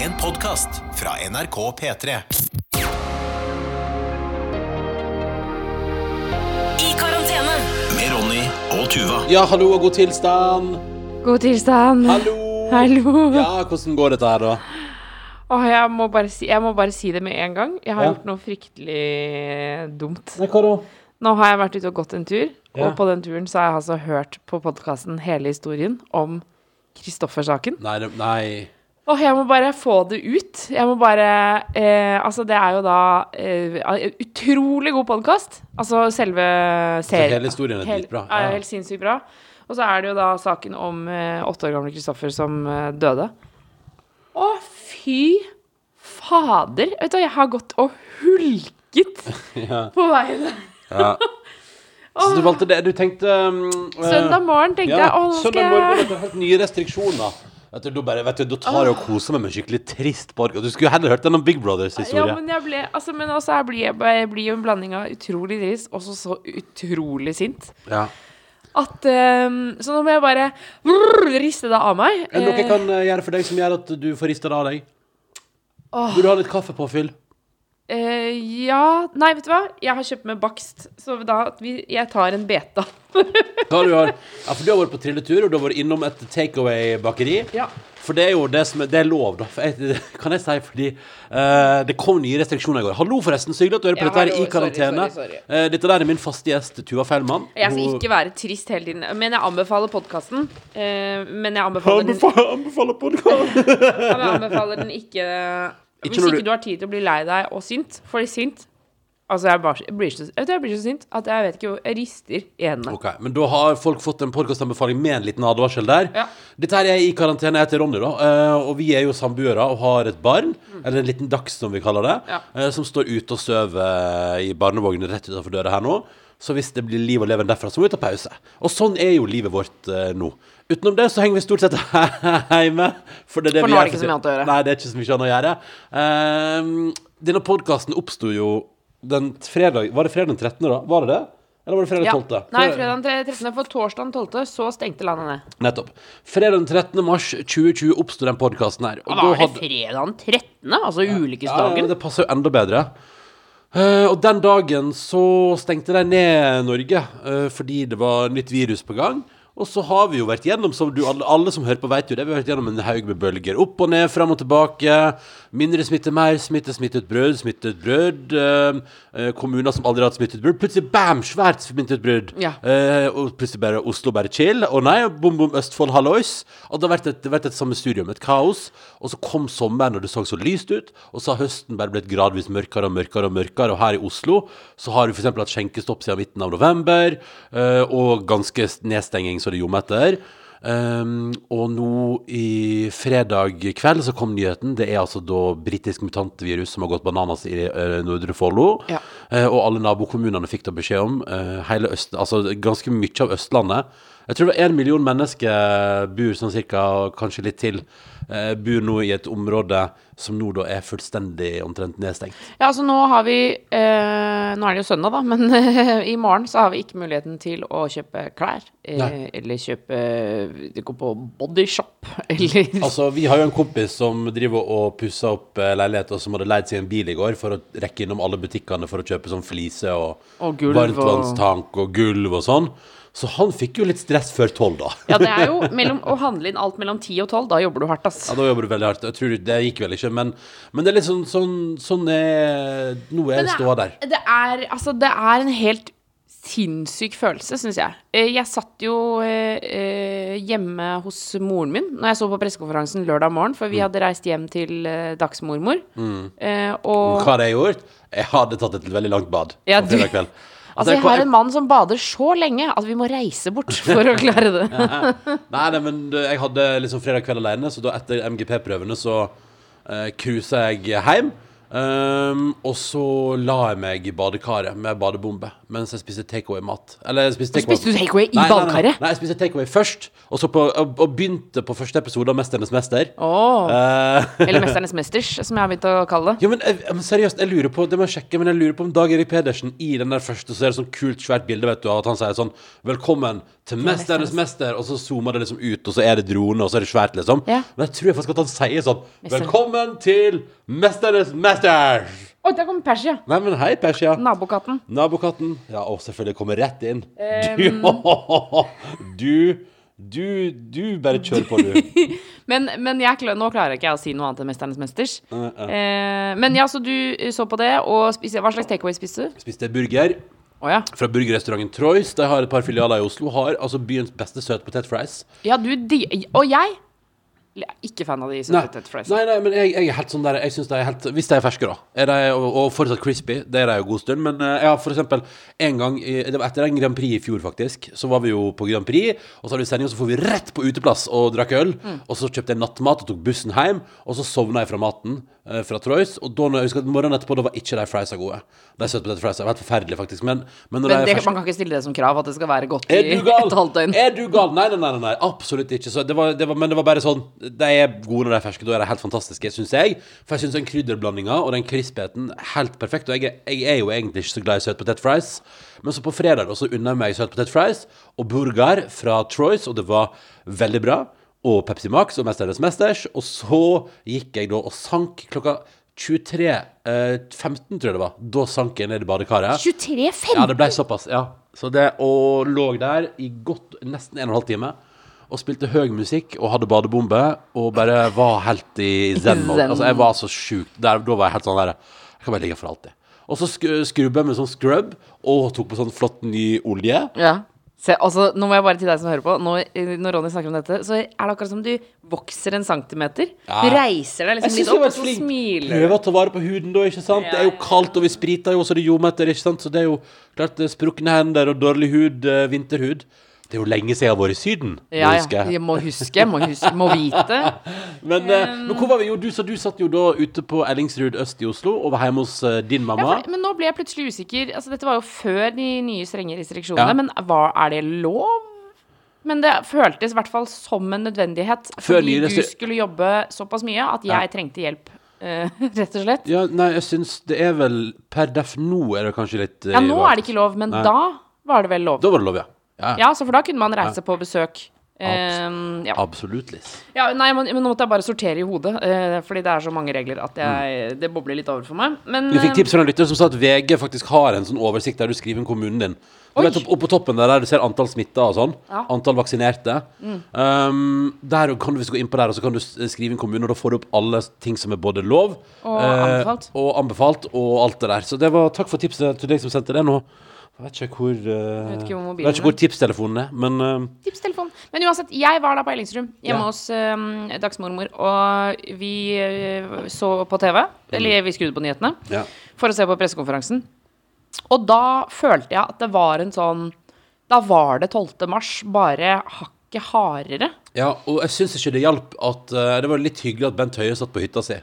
En podkast fra NRK P3. I karantene. Med Ronny og Tuva. Ja, hallo og god tilstand. God tilstand. Hallo. Hallo. Ja, hvordan går dette her, da? Åh, jeg, må bare si, jeg må bare si det med en gang. Jeg har Ja. gjort noe fryktelig dumt. Nei, hva da? Nå har jeg vært ute og gått en tur, Ja. og på den turen så har jeg altså hørt på podkasten hele historien om Kristoffer-saken. Nei, det- nei. Åh, jeg må bare få det ut. Jeg må bare eh, Altså, det er jo da eh, utrolig god podkast. Altså selve serien. hele historien er dritbra. Ja, Ja. helt sinnssykt bra. Og så er det jo da saken om eh, åtte år gamle Kristoffer som eh, døde. Å, fy fader! Vet du, hva, jeg har gått og hulket Ja. på veien. ja. Så du valgte det? Du tenkte um, Søndag morgen tenkte ja, jeg å, nå skal Søndag morgen jeg er det helt nye restriksjoner. Vet du, da, bare, vet du, da tar jeg og koser meg med en skikkelig trist podcast. Du skulle jo heller hørt den om Big Brothers ja, men jeg ble Altså, men også jeg blir jeg, jeg blir jo en blanding av utrolig trist og så så utrolig sint. Ja. At eh, Så nå må jeg bare riste det av meg. Er det noe jeg Eh, kan eh, gjøre for deg som gjør at du får rista det av deg? Åh. Du ha litt kaffe kaffepåfyll? Eh, ja Nei, vet du hva? Jeg har kjøpt meg bakst, så da vi, Jeg tar en beta. ja, du har? Ja, for du har vært på trilletur, og du har vært innom et takeaway-bakeri. Ja. For det er jo det som er, det er lov, da. Jeg, kan jeg si, fordi uh, det kom nye restriksjoner i går. Hallo, forresten. Så hyggelig at du hører på Ja, dette her hallo, i karantene. sorry, sorry, Eh, dette der er min faste gjest, Tuva Feilmann. Jeg skal Hun- ikke være trist hele tiden. Men jeg anbefaler podkasten. Men jeg anbefaler den, Anbefaler, anbefaler podcast. men jeg anbefaler den Ikke Hvis ikke du har tid til å bli lei deg og sint. For sint Altså, jeg, bare, jeg, blir så, jeg blir så sint at jeg vet ikke hvor Jeg rister i hendene. Ok, men da har folk fått en podkastanbefaling med en liten advarsel der. Ja. Dette her er i karantene. Jeg heter Ronny, da. eh, og vi er jo samboere og har et barn, eller en liten dags, som vi kaller det, Mm. Ja. eh, som står ute og sover i barnevognen rett utenfor døra her nå. Så hvis det blir liv og leven derfra, så må vi ta pause. Og sånn er jo livet vårt eh, nå. Utenom det så henger vi stort sett hjemme. For, det er det For nå er det ikke så mye annet å gjøre. Nei, det er ikke så mye annet å gjøre. Eh, denne podkasten oppsto jo den fredag Var det fredag den 13., da? Var det det? Eller var det fredag Ja. 12.? Nei, fredag den 13. For torsdag den 12. så stengte landet ned. Nettopp. Fredag den 13. mars 2020 oppsto den podkasten her. Og var det hadde- fredag den 13.? Altså ja, ulykkesdagen? det passer jo enda bedre. Eh, og den dagen så stengte de ned Norge uh, fordi det var nytt virus på gang. Og så har vi jo vært gjennom, som du, alle, alle som hører på, vet jo det, vi har vært gjennom en haug med bølger. Opp og ned, fram og tilbake. Mindre smitte, mer smitte, smittet brød, smittet brød. eh, eh, kommuner som aldri har hatt smittet brød. Plutselig bam, svært smittet brød. Ja. Eh, og plutselig bare Oslo bare chill. Og nei, bom, bom, Østfold, hallois. Og det har vært et, det har vært et sammensurium, et kaos. Og så kom sommeren, og det så så lyst ut. Og så har høsten bare blitt gradvis mørkere og mørkere og mørkere. Og her i Oslo så har vi f.eks. hatt skjenkestopp siden midten av november. eh, og ganske nedstenging så det ljomer etter. Um, og nå i fredag kveld så kom nyheten. Det er altså da britisk mutantvirus som har gått bananas i uh, Nordre Follo. Ja. Uh, og alle nabokommunene fikk da beskjed om Uh, hele Øst, altså ganske mye av Østlandet. Jeg tror det var én million mennesker bor sånn cirka, kanskje litt til, eh, bor nå i et område som nå da er fullstendig omtrent nedstengt. Ja, altså nå har vi eh, Nå er det jo søndag, da, men i morgen så har vi ikke muligheten til å kjøpe klær. Eh, eller kjøpe Gå på bodyshop, eller Altså, Vi har jo en kompis som driver og pusser opp eh, leilighet, og som hadde leid seg en bil i går for å rekke innom alle butikkene for å kjøpe sånn flise og, og- varmtvannstank og gulv og sånn. Så han fikk jo litt stress før tolv, da. Ja, det er jo mellom, å handle inn alt mellom 10 og 12. Da jobber du hardt, ass. Ja, da jobber du veldig hardt. Jeg tror Det gikk vel ikke, men, men det er litt sånn Sånn, sånn er Nå er ståa der. Det er, altså, det er en helt sinnssyk følelse, syns jeg. Eh, Jeg satt jo eh, eh, hjemme hos moren min når jeg så på pressekonferansen lørdag morgen, for Mm. vi hadde reist hjem til dagsmormor. Eh, og Hva hadde jeg gjort? Jeg hadde tatt et veldig langt bad Ja, på fredag kveld. Altså, jeg har en mann som bader så lenge at vi må reise bort for å klare det. Nei, nei, men jeg hadde liksom fredag kveld alene, så da etter MGP-prøvene så uh, cruisa jeg hjem. Um, og så la jeg meg i badekaret med badebombe mens jeg spiste takeaway-mat. Eller spiste Spiste du takeaway i Nei, nei, nei, badekaret? Nei, jeg spiste takeaway først, og, så på, og, og begynte på første episode av 'Mesternes mester'. Åh, Uh, Eller 'Mesternes mesters', som jeg har begynt å kalle det. Ja, men, jeg, men seriøst, jeg lurer på Det må jeg sjekke, men jeg lurer på om Dag Erik Pedersen i den der første Så er det sånn kult, svært bilde vet du at han sier sånn 'Velkommen til Mesternes mester, og så zoomer det liksom ut, og så er det drone, og så er det svært, liksom. Ja. Men jeg tror faktisk at han sier sånn Mister. Velkommen til Mesternes mester! Oi, der kommer Persia. Nei, men hei, Persia. Nabokatten. Nabokatten. Ja, og selvfølgelig kommer rett inn. Um. Du, du, du, du bare kjør på, du. Men, men jeg, klar- nå klarer jeg ikke å si noe annet enn 'Mesternes mesters'. Eh, men ja, så du så på det, og spiste Hva slags takeaway spiste du? Spiste burger Å ja. fra burgerrestauranten Troyes. De har et par filialer i Oslo. Har altså byens beste søtpotetfries. Ja, du de, Og jeg er ikke fan av de søtpotetfries. nei, nei, men jeg, jeg er helt sånn der Jeg synes de er helt Hvis de er ferske, da. Er de, og, og fortsatt crispy. Det er de jo god stund. Men ja, jeg for eksempel en gang i, Det var etter en Grand Prix i fjor, faktisk. Så var vi jo på Grand Prix, og så hadde vi sending, og så får vi rett på uteplass og drakk øl. Mm. Og så kjøpte jeg nattmat og tok bussen hjem, og så sovna jeg fra maten eh, fra Troyes. Og da når jeg husker at morgenen etterpå, da var ikke de friesa gode. De søtpotetfriesa var helt forferdelige, faktisk. Men, men Men det, man kan ikke stille det som krav at det skal være godt i et halvt døgn. Er du gal? Nei, nei, nei, nei, absolutt ikke. Så det var, det var, men det var bare sånn De er gode når de er ferske. Da er de helt fantastiske, syns jeg. For jeg syns den krydderblandinga og den crispeten er helt perfekt. Og jeg, jeg er jo egentlig ikke så glad i søtpotetfries. Men så på fredag da, så unna jeg meg søtpotetfries og burger fra Troyes, og det var veldig bra. Og Pepsi Max og Mesternes Mesters. Og så gikk jeg da og sank klokka 23.15, tror jeg det var. Da sank jeg ned i badekaret. 23.15? Ja, det ble såpass, ja. Så det, og lå der i godt nesten en og en halv time. Og spilte høy musikk og hadde badebombe og bare var helt i zen-mode. Altså, jeg var så sjuk. Da var jeg helt sånn der Jeg kan bare ligge for alltid. Og så sk skrubba jeg med sånn scrub og tok på sånn flott ny olje. Ja. Se, altså, nå må jeg bare til deg som hører på Nå, eh, Når Ronny snakker om dette, så er det akkurat som du vokser en centimeter. Ja. Du reiser deg liksom litt opp, og så smiler du. Prøver å ta vare på huden da, ikke sant. Det er jo Ja, ja, kaldt, og vi spriter jo, så det ljometer, ikke sant. Så det er jo klart er sprukne hender og dårlig hud, eh, vinterhud. Det er jo lenge siden jeg har vært i Syden. Ja, ja. jeg. Må huske, må, huske, må vite. Men, eh, men hvor var vi? Jo, du, så du satt jo da ute på Ellingsrud øst i Oslo og var hjemme hos din din Ja, mamma. for, men nå ble jeg plutselig usikker. Altså, dette var jo før de nye strenge restriksjonene. Ja. Men hva, er det lov? Men det føltes i hvert fall som en nødvendighet. Før fordi du skulle jobbe såpass mye at jeg trengte hjelp, Uh, rett og slett. Ja, nei, jeg syns det er vel Per def nå er det kanskje litt uh, Ja, nå er det ikke lov, men Nei. da var det vel lov. Da var det lov, ja. Ja, Ja, så for da kunne man reise på besøk. Um, ja. Absolutt, ja, nei, men, men nå måtte jeg bare sortere i hodet, uh, fordi det er så mange regler at jeg, det bobler litt over for meg. Men Mm. Vi fikk eh, tips fra en lytter som sa at VG faktisk har en sånn oversikt der du skriver inn kommunen din. Vet, opp, opp på toppen der, der du ser antall smitta og sånn. Ja. Mm. Antall vaksinerte. Um, der kan du hvis du går inn på der, så kan du skrive inn kommunen, og da får du opp alle ting som er både lov Og eh, anbefalt. og anbefalt, og alt det der. Så det var takk for tipset til deg som sendte det nå. Jeg vet ikke hvor, uh, vet ikke hvor vet ikke hvor tipstelefonen er, men uh, Tipstelefon. Men uansett, jeg var da på Ellingsrud, hjemme Ja. hos um, dagsmormor, og vi uh, så på TV. Eller vi skrudde på nyhetene ja. for å se på pressekonferansen. Og da følte jeg at det var en sånn Da var det 12. mars, bare hakket hardere. Ja, og jeg syns ikke det hjalp at eh, Det var litt hyggelig at Bent Høie satt på hytta si.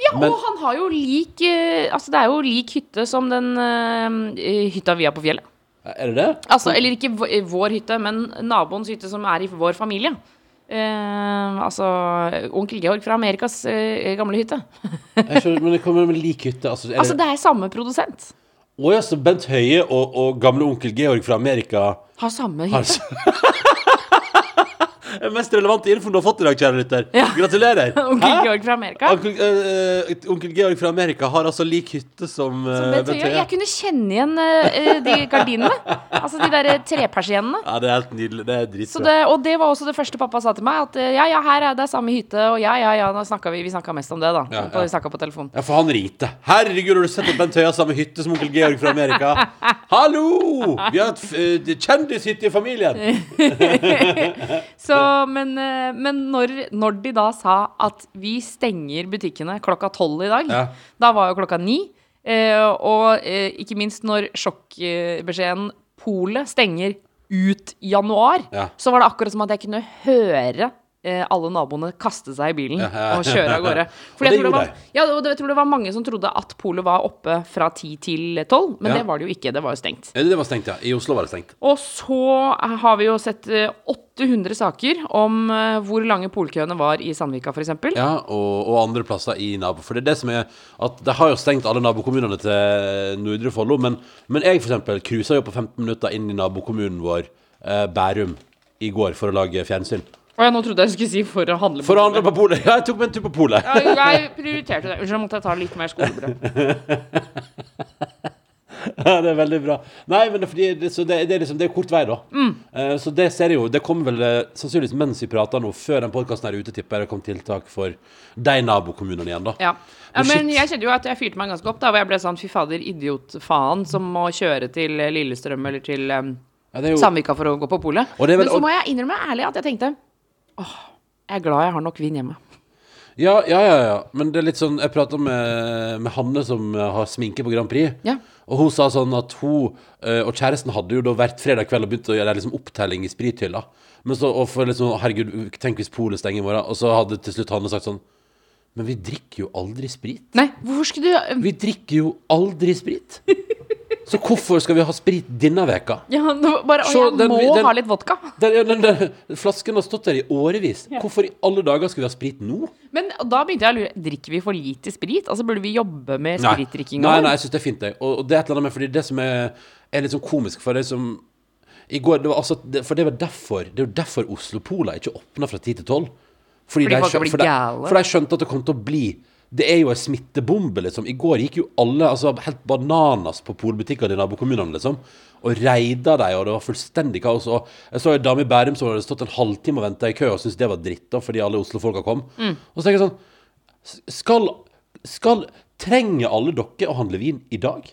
Ja, Men- og han har jo lik eh, Altså, det er jo lik hytte som den eh, hytta vi har på fjellet. Er det det? Altså, eller ikke vår, vår hytte, men naboens hytte som er i vår familie. Eh, altså onkel Georg fra Amerikas eh, gamle hytte. Jeg skjønner, men det kommer med lik hytte. Altså, er Altså, det, det er samme produsent. Å ja, så Bent Høie og, og gamle onkel Georg fra Amerika Har samme hytte. Det er mest relevante info du har fått i dag, kjære lytter. Ja. Gratulerer. Onkel Hæ? Georg fra Amerika. Onkel, eh, eh, onkel Georg fra Amerika har altså lik hytte som, uh, Som Bent Høie. Jeg kunne kjenne igjen uh, de gardinene. Altså de der trepersiennene. Ja, det er helt nydelig. Det er dritbra. og det var også det første pappa sa til meg. At eh, ja, ja, her er det samme hytte, og ja, ja, ja. Nå snakka vi Vi snakka mest om det, da. Ja, På, ja. vi snakket på telefon. Ja, for han ringte. Herregud, har du sett at Bent Høie har samme hytte som onkel Georg fra Amerika? Hallo! Vi har et eh, kjendishytte i familien. Så, men eh, men når, når de da sa at vi stenger butikkene klokka tolv i dag, Ja. da var jo klokka ni. Eh, og eh, ikke minst når sjokkbeskjeden Polet stenger ut januar, Ja. så var det akkurat som at jeg kunne høre alle naboene kaste seg i bilen og kjøre av gårde. Det jeg tror det var, ja, og det- jeg tror det var mange som trodde at polet var oppe fra ti til tolv, men Ja. det var det jo ikke. Det var jo stengt. Eh, Det var stengt, ja. I Oslo var det stengt. Og så har vi jo sett eh, 800 saker om eh, hvor lange polkøene var i Sandvika, f.eks. Ja, og, og andre plasser i nabo. For det er det som er at De har jo stengt alle nabokommunene til Nordre Follo, men, men jeg for eksempel cruisa jo på 15 minutter inn i nabokommunen vår, eh, Bærum. i går for å lage fjernsyn. Å ja, nå trodde jeg du skulle si for å handle på For å handle på polet. Ja, jeg tok meg en tur på polet. Ja, jeg prioriterte det. Unnskyld, måtte jeg ta litt mer skolebrød. Ja, det er veldig bra. Nei, men det, er fordi det, så det, det, er liksom, det er kort vei, da. Mm. Eh, så det ser jeg jo Det kommer vel eh, sannsynligvis mens vi prater nå, før den podkasten er ute, tipper jeg det kom tiltak for de nabokommunene igjen, da. Ja. ja, Men jeg kjente jo at jeg fyrte meg ganske opp, da, hvor jeg ble sånn fy fader, idiot-faen, som må kjøre til eh, Lillestrøm eller til um, Ja, jo, Sandvika for å gå på polet. Men så må jeg innrømme ærlig at jeg tenkte åh, jeg er glad jeg har nok vin hjemme. ja, ja, ja, ja. Men det er litt sånn Jeg prata med, med Hanne, som eh, har sminke på Grand Prix. Ja. Og hun sa sånn at hun eh, og kjæresten hadde jo da hvert fredag kveld og begynt å gjøre liksom opptelling i sprithylla. Men så, og for liksom, herregud, tenk hvis polet stenger i morgen. Og så hadde til slutt Hanne sagt sånn Men vi drikker jo aldri sprit. Nei, hvorfor skulle du Vi drikker jo aldri sprit. Så hvorfor skal vi ha sprit denne veka? ja, bare, Og jeg den- må den- ha litt vodka. Den, flasken har stått der i årevis. Hvorfor i alle dager skal vi ha sprit nå? Men da begynte jeg å lure Drikker vi for lite sprit? Altså Burde vi jobbe med spritdrikkinga? nei, nei, jeg syns det er fint, jeg. Og, og det er et eller annet med Fordi det som er, er litt sånn komisk For det som I går, det var altså For det var derfor Det er jo derfor Oslo Pola ikke åpna fra 10 til 12. Fordi, Fordi de folk skjø- blir for de-. For de skjønte at det kom til å bli Det er jo en smittebombe, liksom. I går gikk jo alle altså, helt bananas på polbutikkene i nabokommunene, liksom. Og reida dem, og det var fullstendig kaos. Og jeg så en dame i Bærum som hadde stått en halvtime og venta i kø og syntes det var dritt, da, fordi alle Oslo-folka kom. Mm. Og så tenker jeg sånn skal, skal Trenger alle dere å handle vin i dag?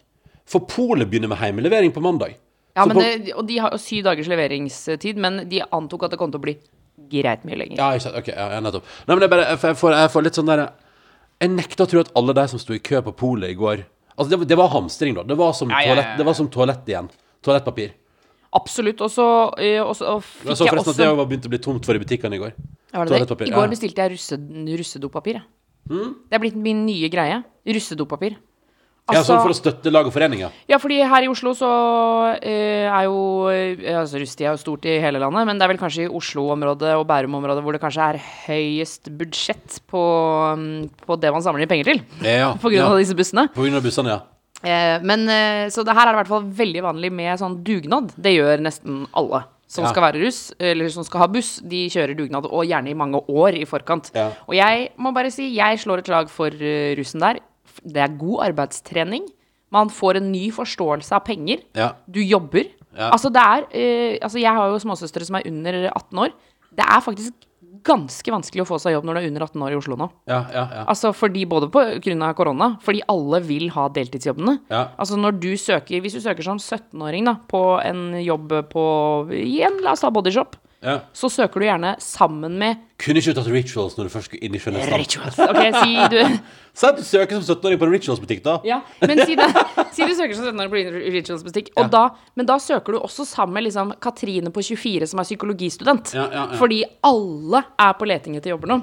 For polet begynner med heimelevering på mandag. Ja, men på- det, og de har jo syv dagers leveringstid, men de antok at det kom til å bli greit mye lenger. Ja, ikke sant. Ok, ja, nettopp. Nei, men er bare, jeg, får, jeg får litt sånn der Jeg nekter å tro at alle de som sto i kø på polet i går Altså, det, var- det var hamstring, da. Det var som, Ja, ja, ja, toalett, det var som toalett igjen. Toalettpapir. Absolutt. Og så eh, og så- fikk Jeg så jeg forresten også at det var begynt å bli tomt for i butikkene i går. Det det? toalettpapir, I går bestilte jeg russe, russedopapir. Mm? Det er blitt min nye greie. Russedopapir. Ja, Altså, sånn for å støtte lag og foreninger. ja, fordi her i Oslo så eh, er jo eh, altså Rustia er jo stort i hele landet, men det er vel kanskje i Oslo-området og Bærum-området hvor det kanskje er høyest budsjett på, mm, på det man samler inn penger til. Ja, På grunn ja. av disse bussene. På grunn av bussene, ja. Eh, men eh, Så det her er det i hvert fall veldig vanlig med sånn dugnad. Det gjør nesten alle som Ja. skal være russ, eller som skal ha buss. De kjører dugnad, og gjerne i mange år i forkant. Ja. Og jeg må bare si, jeg slår et slag for eh, russen der. Det er god arbeidstrening. Man får en ny forståelse av penger. Ja. Du jobber. Ja. Altså, det er eh, Altså, jeg har jo småsøstre som er under 18 år. Det er faktisk ganske vanskelig å få seg jobb når du er under 18 år i Oslo nå. Ja, ja, ja. Altså fordi Både av korona, fordi alle vil ha deltidsjobbene. Ja. Altså når du søker Hvis du søker som 17-åring da på en jobb på en la oss ta bodyshop. Ja. Så søker du gjerne sammen med Kunne ikke du tatt rituals når du først skulle inn i skjønnheten? Rituals. Ok, si du Si at du søker som 17-åring på en rituals-butikk, da. Ja, men si, det, si du søker som 17-åring på en Rituals butikk, og da, men da søker du også sammen med liksom Katrine på 24 som er psykologistudent. Ja, ja, ja. Fordi alle er på leting etter jobber nå.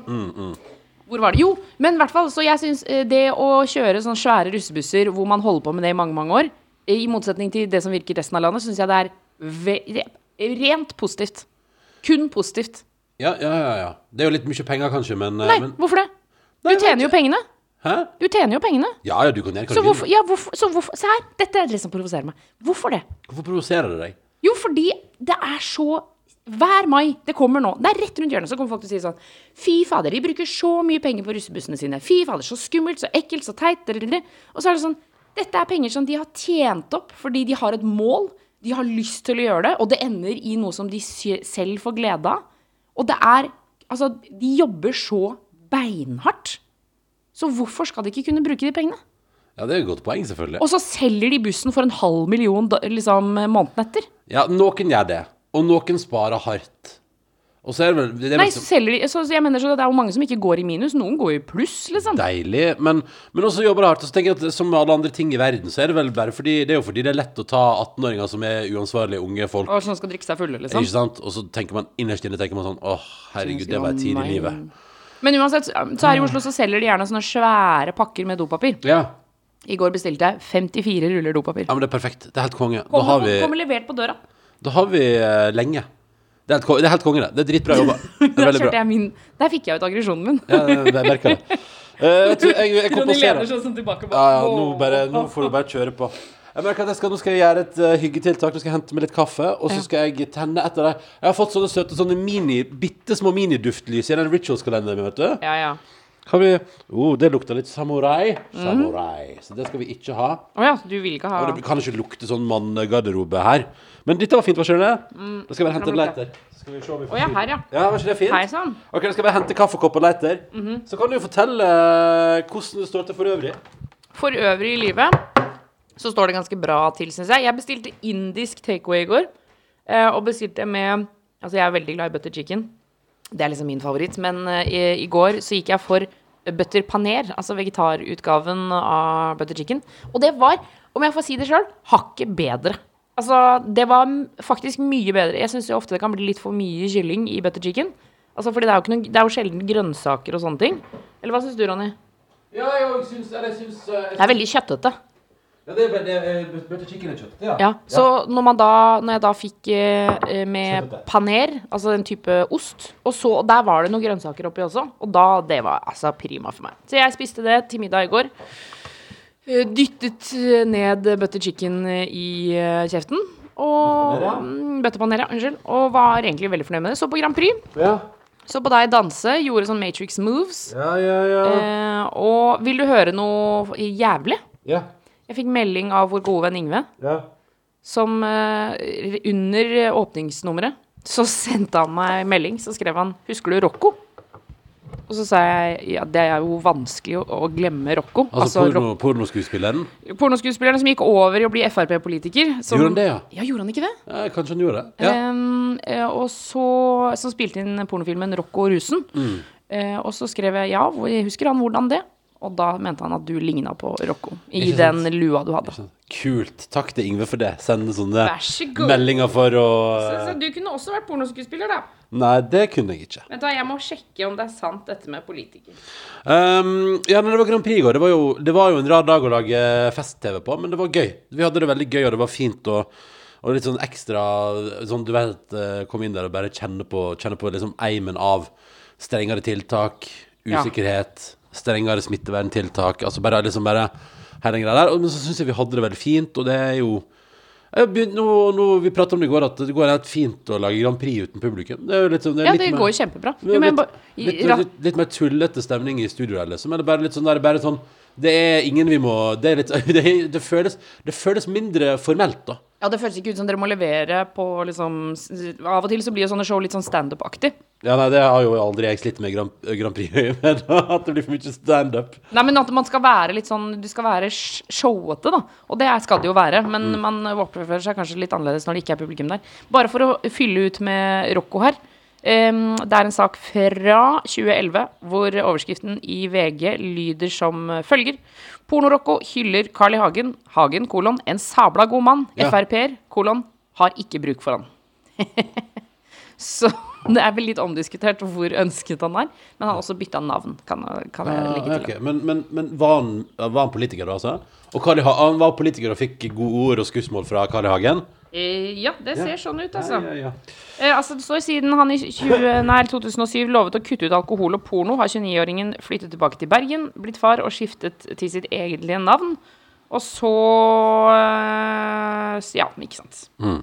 Hvor var det? Jo, men i hvert fall, så jeg syns eh, det å kjøre sånne svære russebusser hvor man holder på med det i mange, mange år, i motsetning til det som virker i resten av landet, syns jeg det er rent positivt. Kun positivt. Ja, ja, ja, ja. Det er jo litt mye penger, kanskje, men, eh, Nei, men hvorfor det? Nei, du tjener jo pengene. Hæ? Du tjener jo pengene. Ja, ja, du kan gjøre hva Så du hvorfor, vil. ja, hvorfor, så hvorfor Se her, dette er det som provoserer meg. Hvorfor det? Hvorfor provoserer det deg? Jo, fordi det er så Hver mai, det kommer nå, det er rett rundt hjørnet, så kommer folk til å si sånn Fy fader, de bruker så mye penger på russebussene sine. Fy fader, så skummelt, så ekkelt, så teit. Og så er det sånn Dette er penger som de har tjent opp fordi de har et mål. De har lyst til å gjøre det, og det ender i noe som de selv får glede av. Og det er Altså, de jobber så beinhardt. Så hvorfor skal de ikke kunne bruke de pengene? Ja, det er et godt poeng, selvfølgelig. Og så selger de bussen for en halv million liksom, måneden etter. Ja, noen gjør det. Og noen sparer hardt. Og så er det det er Nei, så så selger de så, så jeg mener så det er jo mange som ikke går i minus. Noen går i pluss, liksom. deilig. Men, men også jobber hardt. Og så tenker jeg at som med alle andre ting i verden, så er det vel bare fordi Det er jo fordi det er lett å ta 18-åringer som er uansvarlige unge folk. Og som skal drikke seg fulle, liksom. Ikke sant? Og så tenker man innerst inne tenker man sånn Åh, herregud, det var en tid i livet. Men uansett, så her i Oslo så selger de gjerne sånne svære pakker med dopapir. Ja. I går bestilte jeg 54 ruller dopapir. ja, men det er perfekt. Det er helt konge. Da Kommer, har vi, kommer levert på døra. da har vi uh, lenge. Det er helt, det er helt konge, det. Det er dritbra jobba. Er Der, kjørte bra. jeg min, der fikk jeg ut aggresjonen min. Ja, jeg merker det. Eh, jeg. du, jeg, jeg Ronny kompenserer. sånn tilbake. Ja, ja, nå, bare, nå får du bare kjøre på. Jeg merker at jeg skal, Nå skal jeg gjøre et uh, hyggetiltak. Nå skal jeg hente meg litt kaffe. Og så skal jeg tenne et av de Jeg har fått sånne søte sånne mini, bitte små miniduftlys i den Rituals-kalenderen min, vet du. Ja, ja. Kan vi Oh, det lukter litt samurai. Samurai. Mm. Så det skal vi ikke ha. Å ja, du vil ikke ha Og det kan ikke lukte sånn mannegarderobe her. Men dette var fint, hva skjønner du? Da skal jeg bare hente en Mm. Leiter. Så Skal vi se om vi får Å ja, her, ja. Ja, var ikke det fint? Hei sann. Ok, da skal jeg bare hente kaffekopp og leiter. -hmm. Så kan du jo fortelle eh, hvordan det står til for øvrig. For øvrig i livet så står det ganske bra til, syns jeg. Jeg bestilte indisk takeaway i går. eh, Og bestilte med Altså, jeg er veldig glad i butter chicken. Det er liksom min favoritt. Men eh, i, i går så gikk jeg for butter paner, altså vegetarutgaven av butter chicken. Og det var, om jeg får si det sjøl, hakket bedre. Altså, det var faktisk mye bedre. Jeg syns ofte det kan bli litt for mye kylling i butter chicken. Altså, fordi det er noe, det er jo sjelden grønnsaker og sånne ting. Eller hva syns du, Ronny? Ja, jeg syns, jeg syns Det er veldig kjøttete. Ja, det er, det er butter chicken er kjøttete, Ja. Ja, så når, man da, når jeg da fikk eh, med Kjøttete. paner, altså en type ost, og så og der var det noen grønnsaker oppi også, og da, det var altså prima for meg. Så jeg spiste det til middag i går. Eh, Dyttet eh, ned butter chicken eh, i kjeften. Og ja. mm, Unnskyld. Og var egentlig veldig fornøyd med det. Så på Grand Prix. Ja, Så på deg danse. Gjorde sånn Matrix moves. ja, ja. ja. Eh, og vil du høre noe jævlig? ja. Jeg fikk melding av vår gode venn Yngve. ja. som eh, under åpningsnummeret så sendte han meg melding. Så skrev han 'Husker du Rocco?' Og så sa jeg ja, det er jo vanskelig å, å glemme Rocco. Altså, Altså, porno, pornoskuespilleren? Rock- pornoskuespilleren som gikk over i å bli Frp-politiker. som- Gjorde han det, ja? Ja, gjorde han ikke det? ja? Kanskje han gjorde det? Ja. Eh, og så Som spilte inn pornofilmen 'Rocco og rusen'. Mm. Uh, og så skrev jeg ja, husker han hvordan det? Og da mente han at du ligna på Rocco i Ikke sant? den lua du hadde. Kult. Takk til Ingve for det. Sende sånne Vær så god. meldinger for å Så, så du kunne også vært pornoskuespiller, da. Nei, det kunne jeg ikke. Vent da, Jeg må sjekke om det er sant, dette med politiker. Um, ja, når det var Grand Prix i går, det var, jo, det var jo en rar dag å lage fest-TV på, men det var gøy. Vi hadde det veldig gøy, og det var fint og, og litt sånn ekstra Sånn du vet, eh, komme inn der og bare kjenne på, kjenne på liksom eimen av strengere tiltak, Ja. usikkerhet, strengere smitteverntiltak. Altså bare liksom bare hele den greia der. Men så syns jeg vi hadde det veldig fint, og det er jo begynt, nå, nå, Vi pratet om det i går, at det går helt fint å lage Grand Prix uten publikum. Det er jo litt, sånn- det er Ja, det går jo kjempebra. Jo, litt, litt, litt, litt mer tullete stemning i studio der, liksom. Eller bare litt sånn der, bare sånn Det er ingen vi må Det, litt, det, det, føles, det føles mindre formelt, da. Ja, det føles ikke ut som dere må levere på liksom Av og til så blir jo sånne show litt sånn standup-aktig. Ja, nei, det har jo aldri jeg slitt med Grand, Grand Prix med, at det blir for mye standup. Nei, men at man skal være litt sånn Du skal være showete, da. Og det skal det jo være. Men Mm. man oppfører seg kanskje litt annerledes når det ikke er publikum der. Bare for å fylle ut med Rocco her. Um, det er en sak fra 2011 hvor overskriften i VG lyder som følger. Porno-Rocco hyller Carl I. Hagen. Hagen, kolon, en sabla god mann. Ja. Frp-er, kolon, har ikke bruk for han. Så det er vel litt omdiskutert hvor ønsket han er. Men han har også bytta navn, kan, kan jeg legge Ja, til. ok. Men, men, men var, han, var han politiker, da, altså? Og Carl Ha- han var politiker og fikk gode ord og skussmål fra Carl I. Hagen? Eh, ja, det ser sånn ut, altså. Ja, ja, ja. Eh, altså. Det står siden han i 20, nei, 2007 lovet å kutte ut alkohol og porno, har 29-åringen flyttet tilbake til Bergen, blitt far og skiftet til sitt egentlige navn. Og så eh, Ja, ikke sant. Mm.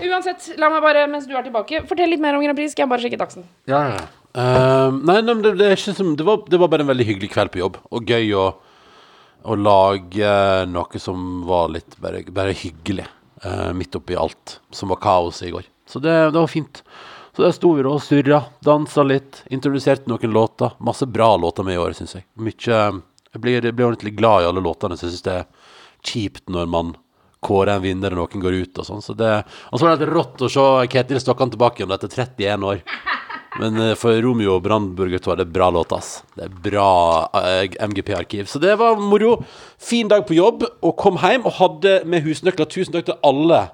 Uansett, la meg bare, mens du er tilbake, fortell litt mer om Grand Prix. Skal jeg bare sjekke dagsen. Ja, ja. Ehm, nei, nei, det, det, er ikke som, det, var, det var bare en veldig hyggelig kveld på jobb, og gøy å, å lage noe som var litt bare, bare hyggelig, eh, midt oppi alt som var kaos i går. Så det, det var fint. Så der sto vi da og surra, dansa litt, introduserte noen låter. Masse bra låter med i år, syns jeg. Mykje Jeg blir, blir ordentlig glad i alle låtene, så jeg syns det er kjipt når man kårer en vinner og noen går ut og sånn. Så det, og så var det helt rått å se Ketil Stokkan tilbake igjen etter 31 år. Men eh, for Romeo og Brandburger 2 er det bra låt, ass. Det er bra uh, MGP-arkiv. Så det var moro. Fin dag på jobb, og kom hjem og hadde med husnøkler. Tusen takk til alle.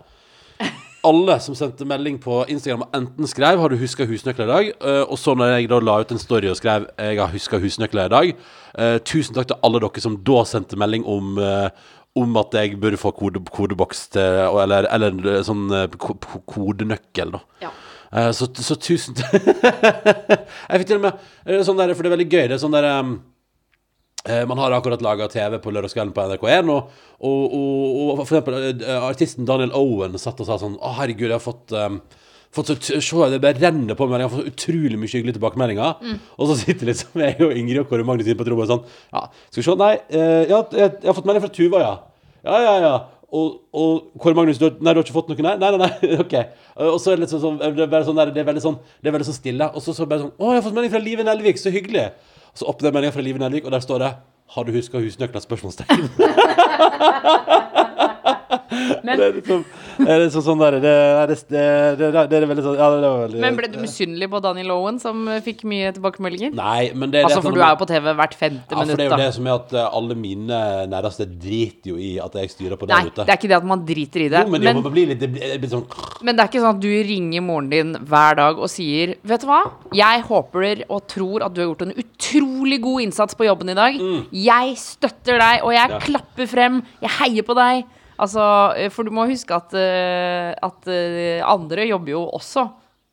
Alle som sendte melding på Instagram og enten skrev 'Har du huska husnøkler i dag?' Uh, og så når jeg da la ut en story og skrev 'Jeg har huska husnøkler i dag', uh, tusen takk til alle dere som da sendte melding om eh, om at jeg burde få kode, kodeboks til Eller, eller sånn eh, ko ko kodenøkkel, da. Ja. Eh, så, så tusen Jeg fikk til og med eh, sånn der, For det er veldig gøy. Det er sånn der um, Eh, Man har akkurat laga TV på lørdagskvelden på NRK1, og, og, og, og for eksempel eh, artisten Daniel Owen satt og sa sånn Å, herregud, jeg har fått um, Fått så, se, det bare renner på meg. Jeg har fått utrolig mye hyggelige tilbakemeldinger. Og så sitter liksom jeg og Ingrid og Kåre Magnus inne på et rom og sånn Ja, skal vi se, nei eh, ja, jeg, jeg har fått melding fra Tuva, ja. Ja, ja, ja. Og, og Kåre Magnus, du, har- nei, du har ikke fått noe? Nei, nei, nei. nei. ok. Og så er det litt sånn, sånn det er bare sånn der, det er veldig sånn Det er veldig sånn stille. Og så, så bare sånn Å, jeg har fått melding fra Live Nelvik, så hyggelig. Og så åpner jeg meldinga fra Live Nelvik, og der står det Har du huska husnøkla? Spørsmålstegn. Men, Det er liksom, det er liksom sånn der Det, det, det, det, det, det er veldig sånn Ja, det var veldig men ble du misunnelig på Daniel Owen, som eh, fikk mye tilbakemeldinger? Nei, men det Altså, for du er jo på TV hvert femte ja, for det er jo det som er at eh, alle mine nærmeste driter jo i at jeg styrer på Nei, der ute. det er ikke det at man driter i det. jo, men, men, jo, det litt det blir, blir sånn men det er ikke sånn at du ringer moren din hver dag og sier Vet du hva? Jeg håper og tror at du har gjort en utrolig god innsats på jobben i dag. Jeg støtter deg, og jeg Mm. Ja. klapper frem. Jeg heier på deg. Altså, eh, for du må huske at, eh, at eh, andre jobber jo også.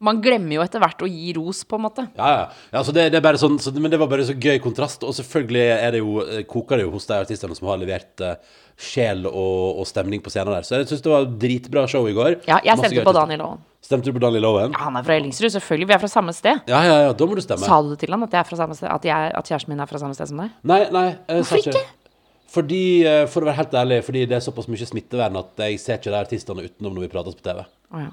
Man glemmer jo etter hvert å gi ros, på en måte. Ja, ja. ja så det, det er bare sånn, så, men det var bare så gøy kontrast. Og selvfølgelig er det jo, koker det jo hos de artistene som har levert uh, sjel og, og stemning på scenen der. Så jeg syns det var dritbra show i går. Ja, jeg Masse stemte på. Daniel Owen. Stemte du på Daniel Owen? Ja, han er fra Ellingsrud, selvfølgelig. Vi er fra samme sted. Ja, ja, ja, da må du stemme. Sa du til han at, jeg er fra samme sted, at, jeg, at kjæresten min er fra samme sted som deg? Nei, nei. Hvorfor ikke? Fordi, eh, for å være helt ærlig, fordi det er såpass mye smittevern at jeg ser ikke de artistene utenom når vi prates på TV. Oh, ja.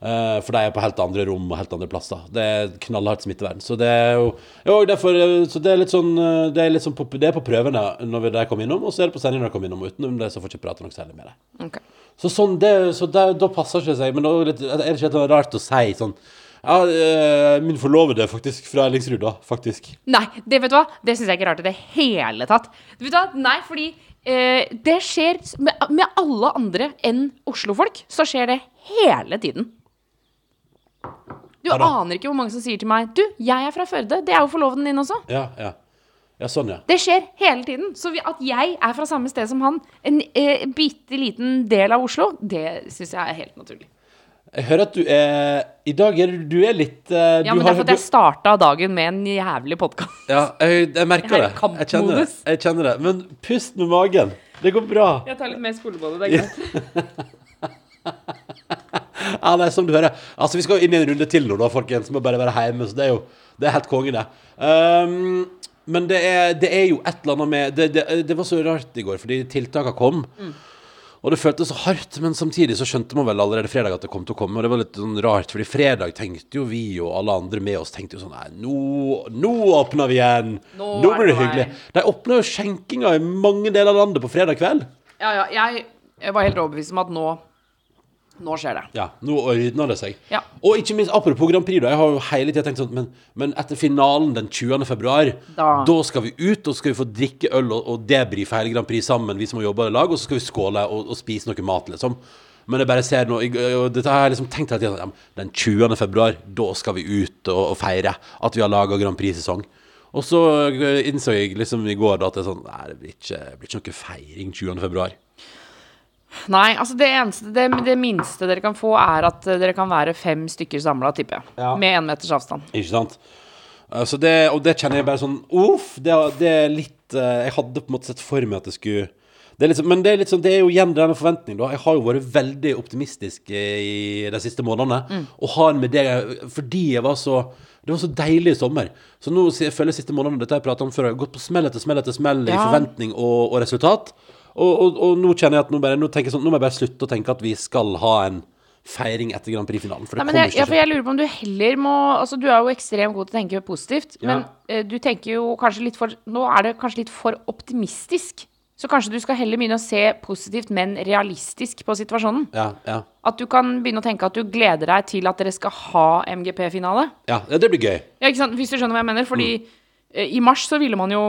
Eh, for de er på helt andre rom og helt andre plasser. Det er knallhardt smittevern. Så det er jo jo, derfor, eh, Så det er litt sånn Det er, litt sånn på, det er på prøvene når vi- de kommer innom, og så er det på sending når de kommer innom. Utenom det så får ikke prate noe særlig med dem. Okay. Så sånn, det, så det, da passer ikke seg. Men da det er det ikke litt rart å si sånn Ja, eh, min forlovede faktisk fra Ellingsrud, da. Faktisk. Nei, det vet du hva? Det syns jeg ikke er rart i det hele tatt. Vet hva? Nei, fordi eh, det skjer med, med alle andre enn Oslo-folk. Så skjer det hele tiden. Du Ja aner ikke hvor mange som sier til meg Du, jeg er fra Førde. Det er jo forloveden din også. Ja, ja. Ja, sånn, ja. Det skjer hele tiden. Så at jeg er fra samme sted som han, en eh, bitte liten del av Oslo, det syns jeg er helt naturlig. Jeg hører at du er I dag er du, du er litt uh, Ja, du men det har- er fordi jeg starta dagen med en jævlig podkast. Ja, jeg, jeg merker er det. Jeg kjenner det. Jeg kjenner det. Men pust med magen. Det går bra. Jeg tar litt mer spolebolle, det er greit. Ja, nei, som du hører. Altså, vi skal jo inn i en runde til nå, da, folkens. Må bare være hjemme. Så det er jo Det er helt konge, det. Um, men det er, det er jo et eller annet med Det, det, det var så rart i går, fordi tiltakene kom. Og det føltes så hardt, men samtidig så skjønte man vel allerede fredag at det kom til å komme. Og det var litt sånn rart, fordi fredag tenkte jo vi og alle andre med oss tenkte jo sånn Nei, nå, nå åpner vi igjen! Nå Nå, blir det hyggelig. De åpna jo skjenkinga i mange deler av landet på fredag kveld. Ja, ja, jeg var helt overbevist om at nå Nå skjer det. Ja, nå ordner det seg. Ja. Og ikke minst, apropos Grand Prix, da. Jeg har jo hele tida tenkt sånn men, men etter finalen den 20. februar, Da. da skal vi ut og skal vi få drikke øl og, og debrife hele Grand Prix sammen, vi som har jobba i lag, og så skal vi skåle og, og spise noe mat, liksom. Men jeg bare ser nå Dette har jeg liksom tenkt hele tida. Den 20. februar, da skal vi ut og, og feire at vi har laga Grand Prix-sesong. Og så eh, innså jeg liksom i går da at det sånn Nei, det blir ikke, det blir ikke noe feiring 20. februar. Nei, altså det eneste Det, det minste dere kan få, er at eh, dere kan være fem stykker samla, tipper jeg. Ja. Med én meters avstand. Ikke sant? Altså Så det, og det kjenner jeg bare sånn Uff, det, det er litt eh, Jeg hadde på en måte sett for meg at det skulle det er liksom, Men det er, sånn, det er jo igjen denne forventningen. da Jeg har jo vært veldig optimistisk eh, i de siste månedene. Og har med det fordi jeg var så det var så deilig i sommer. Så nå jeg føler jeg siste månedene Dette jeg pratet om før. Jeg har gått på smell etter smell etter smell i forventning og, og resultat. Og, og, og nå kjenner jeg at nå, bare, nå, jeg sånn, nå må jeg bare slutte å tenke at vi skal ha en feiring etter Grand Prix-finalen. For det Nei, jeg, ikke ja, for jeg lurer på om du heller må Altså, du er jo ekstremt god til å tenke positivt, Ja. men uh, du tenker jo kanskje litt for Nå er det kanskje litt for optimistisk. Så kanskje du skal heller begynne å se positivt, men realistisk på situasjonen. Ja, ja. At du kan begynne å tenke at du gleder deg til at dere skal ha MGP-finale. ja, det blir gøy. Ja, ikke sant? Hvis du skjønner hva jeg mener. Fordi mm. i mars så ville man jo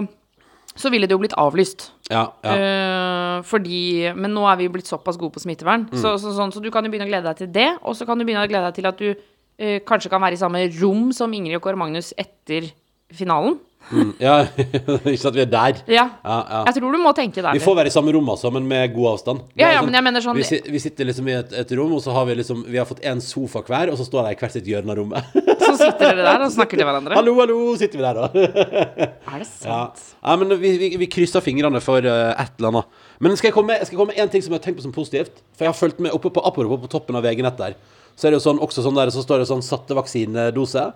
Så ville det jo blitt avlyst. Ja, ja. Uh, fordi Men nå er vi jo blitt såpass gode på smittevern. Så, så, sånn, så du kan jo begynne å glede deg til det. Og så kan du begynne å glede deg til at du uh, kanskje kan være i samme rom som Ingrid og Kåre Magnus etter finalen. Mm, ja, ikke sant, vi er der. Ja. Ja, ja. Jeg tror du må tenke der. Vi får være i samme rom, altså, men med god avstand. Ja, Ja, sånn, men jeg mener sånn- vi, vi sitter liksom i et, et rom, og så har vi liksom Vi har fått én sofa hver, og så står de i hvert sitt hjørne av rommet. Så sitter dere der og snakker til hverandre. hallo, hallo, sitter vi der, da. Er det sant? ja, men vi, vi, vi krysser fingrene for uh, et eller annet. Men skal jeg komme med, skal jeg komme med en ting som jeg har tenkt på som positivt? For jeg har fulgt med oppe på, apropos på toppen av VG-nett der. Så er det jo sånn, også sånn der, så står det sånn satte vaksinedose.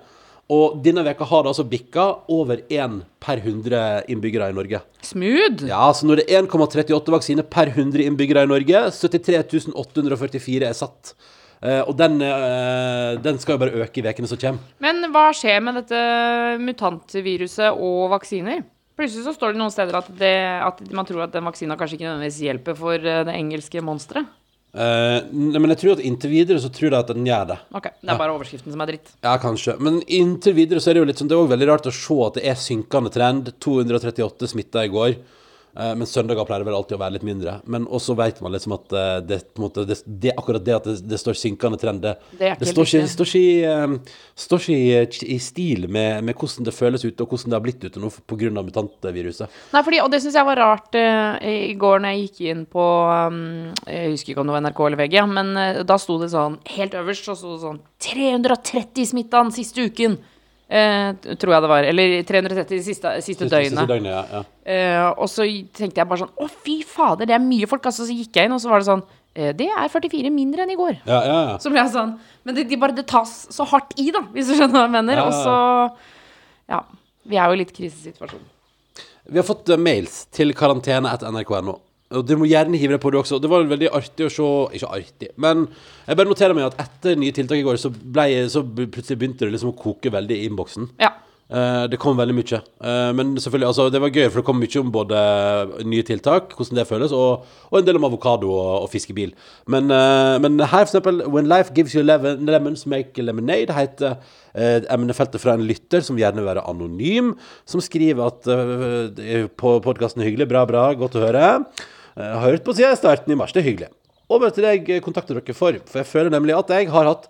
Og denne veka har det altså bikka over én per 100 innbyggere i Norge. Smooth. Ja, så når det er 1,38 vaksiner per 100 innbyggere i Norge, 73 844 er satt. Uh, og den, uh, den skal jo bare øke i ukene som kommer. Men hva skjer med dette mutantviruset og vaksiner? Plutselig så står det noen steder at, det, at man tror at den vaksina kanskje ikke nødvendigvis hjelper for eh, det engelske monsteret. Eh, nei, men jeg tror at inntil videre så tror jeg at den gjør det. Ok, det er bare overskriften som er dritt. Ja, kanskje. Men inntil videre så er det jo litt sånn Det er også veldig rart å se at det er synkende trend. 238 smitta i går. Eh, men søndager pleier det vel alltid å være litt mindre. Men også vet man liksom at eh, det, måte, det, det, akkurat det at det, det står synkende trend, det, Det står ikke, står ikke, eh, står ikke i, i stil med, med hvordan det føles ute, og hvordan det har blitt ute nå pga. mutantviruset. Nei, fordi, og det syns jeg var rart uh, i går når jeg gikk inn på um, Jeg husker ikke om det var NRK eller VG, men uh, da sto det sånn helt øverst så sto det sånn 330 smitta den siste uken. Eh, tror jeg det var. Eller 330 de siste, siste, Siste- døgnet. siste døgnet, ja, ja. Eh, og så tenkte jeg bare sånn Å, fy fader, det er mye folk. Altså, så gikk jeg inn, og så var det sånn eh, Det er 44 mindre enn i går. Ja, ja, ja. Så ble jeg sånn Men det, de bare, det tas så hardt i, da, hvis du skjønner hva jeg mener. Og så Ja. Vi er jo i litt krisesituasjon. Vi har fått eh, mails til karantene etter nrk.no. Og du må gjerne hive deg på det også. Det var veldig artig å se Ikke artig, men jeg bare noterer meg at etter nye tiltak i går, så, ble, så plutselig begynte det liksom å koke veldig i innboksen. Ja. Uh, det kom veldig mye. Uh, men selvfølgelig, altså, det var gøy, for det kom mye om både nye tiltak, hvordan det føles, og, og en del om avokado og, og fiskebil. Men, uh, men her, for eksempel, When life gives you lemon, lemons, make lemonade, heter eh, emnefeltet fra en lytter som gjerne vil være anonym, som skriver at på podkasten Hyggelig, bra, bra, godt å høre. Jeg har hørt på siden starten i mars, det er hyggelig. Og møter jeg kontakter dere for, for jeg føler nemlig at jeg har hatt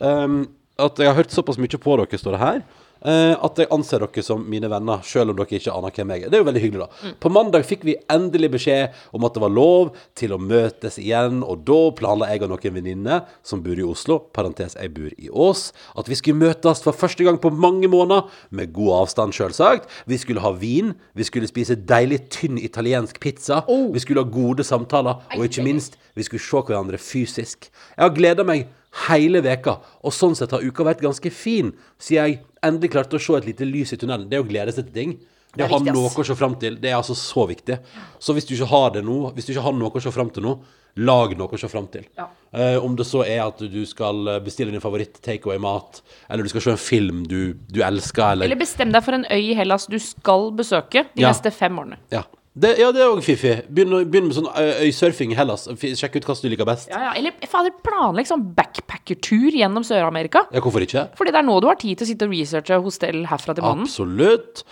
um, At jeg har hørt såpass mye på dere, står det her. Eh, at jeg anser dere som mine venner, selv om dere ikke aner hvem jeg er. Det er jo veldig hyggelig, da. På mandag fikk vi endelig beskjed om at det var lov til å møtes igjen, og da planla jeg og noen venninner som bor i Oslo, parentes jeg bor i Ås, at vi skulle møtes for første gang på mange måneder, med god avstand, selvsagt. Vi skulle ha vin, vi skulle spise deilig, tynn italiensk pizza, vi skulle ha gode samtaler, og ikke minst, vi skulle se hverandre fysisk. Jeg har gleda meg hele veka, og sånn sett har uka vært ganske fin, sier jeg endelig klarte å se et lite lys i tunnelen. Det er å glede seg til ting. Det, Det å ha noe å se fram til, det er altså så viktig. Så hvis du ikke har det nå, hvis du ikke har noe å se fram til nå, lag noe å se fram til. Ja. Uh, om det så er at du skal bestille din favoritt takeaway-mat, eller du skal se en film du, du elsker, eller, Eller bestem deg for en øy i Hellas du skal besøke de Ja. neste fem årene. Ja. Det, ja, det er òg fiffig. Begynn, begynn med sånn øysurfing i Hellas. Sjekk ut hva du liker best. Ja, ja. Eller fader, planlegg sånn backpackertur gjennom Sør-Amerika. Ja, hvorfor ikke? Fordi det er nå du har tid til å sitte og researche hostell herfra til måneden. Absolutt.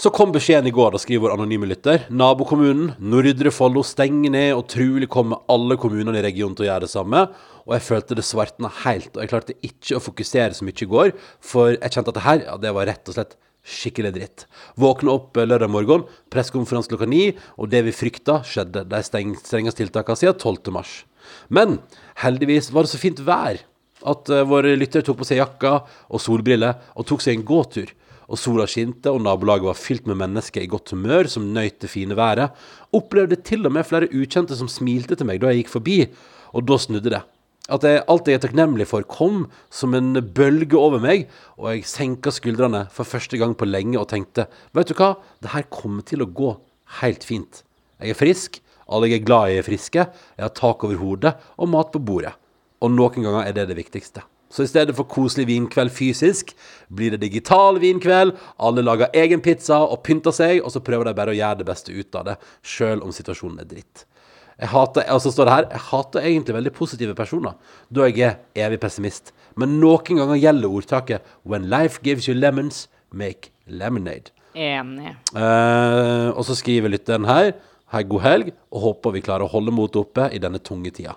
Så kom beskjeden i går, da skriver vår anonyme lytter. Nabokommunen Nordre Follo stenger ned, og trolig kommer alle kommunene i regionen til å gjøre det samme. Og jeg følte det svartna helt, og jeg klarte ikke å fokusere så mye i går, for jeg kjente at det her, ja, det var rett og slett skikkelig dritt. Våkna opp eh, lørdag morgen, pressekonferanse klokka ni, og det vi frykta, skjedde. De strengeste tiltakene siden 12. mars. Men heldigvis var det så fint vær at uh, våre lyttere tok på seg jakka og solbriller og tok seg en gåtur. Og sola skinte, og nabolaget var fylt med mennesker i godt humør som nøt det fine været. Opplevde til og med flere ukjente som smilte til meg da jeg gikk forbi, og da snudde det. At jeg, alt jeg er takknemlig for, kom som en bølge over meg, og jeg senka skuldrene for første gang på lenge og tenkte Vet du hva, det her kommer til å gå helt fint. Jeg er frisk, alle jeg er glad i er friske, jeg har tak over hodet og mat på bordet. Og noen ganger er det det viktigste. Så i stedet for koselig vinkveld fysisk, blir det digital vinkveld. Alle lager egen pizza og pynter seg, og så prøver de bare å gjøre det beste ut av det, sjøl om situasjonen er dritt. Jeg hater, og så står det her, jeg hater egentlig veldig positive personer, da jeg er evig pessimist. Men noen ganger gjelder ordtaket When life gives you lemons, make lemonade. Enig. Eh, og så skriver lytteren her Hei, god helg, og håper vi klarer å holde motet oppe i denne tunge tida.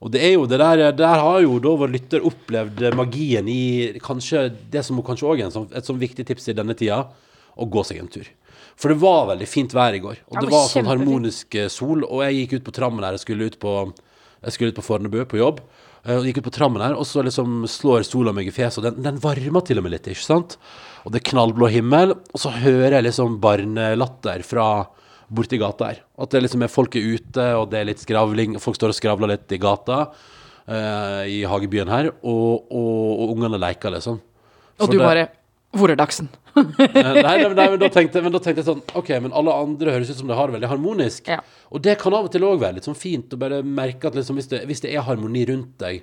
Og det er jo det der Der har jo da vår lytter opplevd magien i kanskje det som kanskje òg er sånn, et sånn viktig tips i denne tida. å gå seg en tur. For det var veldig fint vær i går. Og det var sånn harmonisk eh, sol. Og jeg gikk ut på trammen her. Jeg skulle ut på, skulle ut på Fornebu på jobb. eh, Og gikk ut på trammen her, og så liksom slår sola meg i fjeset. Og den, den varmer til og med litt, ikke sant? Og det er knallblå himmel. Og så hører jeg liksom barnelatter fra borti gata her. At det liksom er folk er ute, og det er litt skravling. Folk står og skravler litt i gata uh, i hagebyen her. Og, og, og ungene leker, liksom. Og du det- bare Hvor er Dagsen? Eh, nei, nei, nei, men, da tenkte, men da tenkte jeg sånn Ok, men alle andre høres ut som de har det veldig harmonisk. Ja. Og det kan av og til òg være litt sånn fint å bare merke at liksom, hvis, det, hvis det er harmoni rundt deg,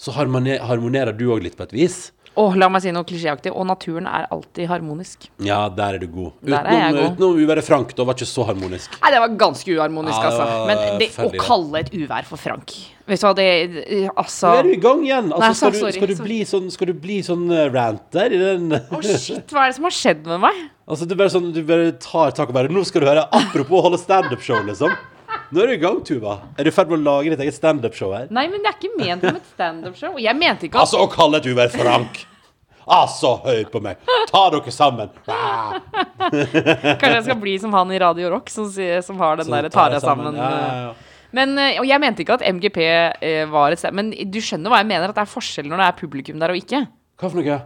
så harmone- harmonerer du òg litt på et vis. Å, la meg si noe klisjéaktig. Og naturen er alltid harmonisk. Ja, der er du god. Utenom, god. utenom uværet Frank, da var ikke så harmonisk. Nei, det var ganske uharmonisk, Ja, det altså. Men det, å kalle et uvær for Frank Vet du hva, det Altså Nå er du i gang igjen. Altså, Nei, skal, du, skal, du bli sånn, skal du bli sånn eh, ranter i den Å, shit, hva er det som har skjedd med meg? Altså, du bare, sånn, du bare tar tak og bare Nå skal du høre. Apropos å holde standup-show, liksom. Nå er du i gang, Tuva. Er du i ferd med å lage ditt eget standup-show her? Nei, men det er ikke ment som et standup-show. Jeg mente ikke at Altså, å kalle et uvær Frank! Altså, høy på meg! Ta dere sammen! Ah, Kanskje jeg skal bli som han i Radio Rock, som, som har den derre tar deg jeg sammen. Ja, ja, ja. Men, eh, og jeg mente ikke at MGP eh, var et sted Men du skjønner hva jeg mener, at det er forskjell når det er publikum der og ikke. Hva for noe?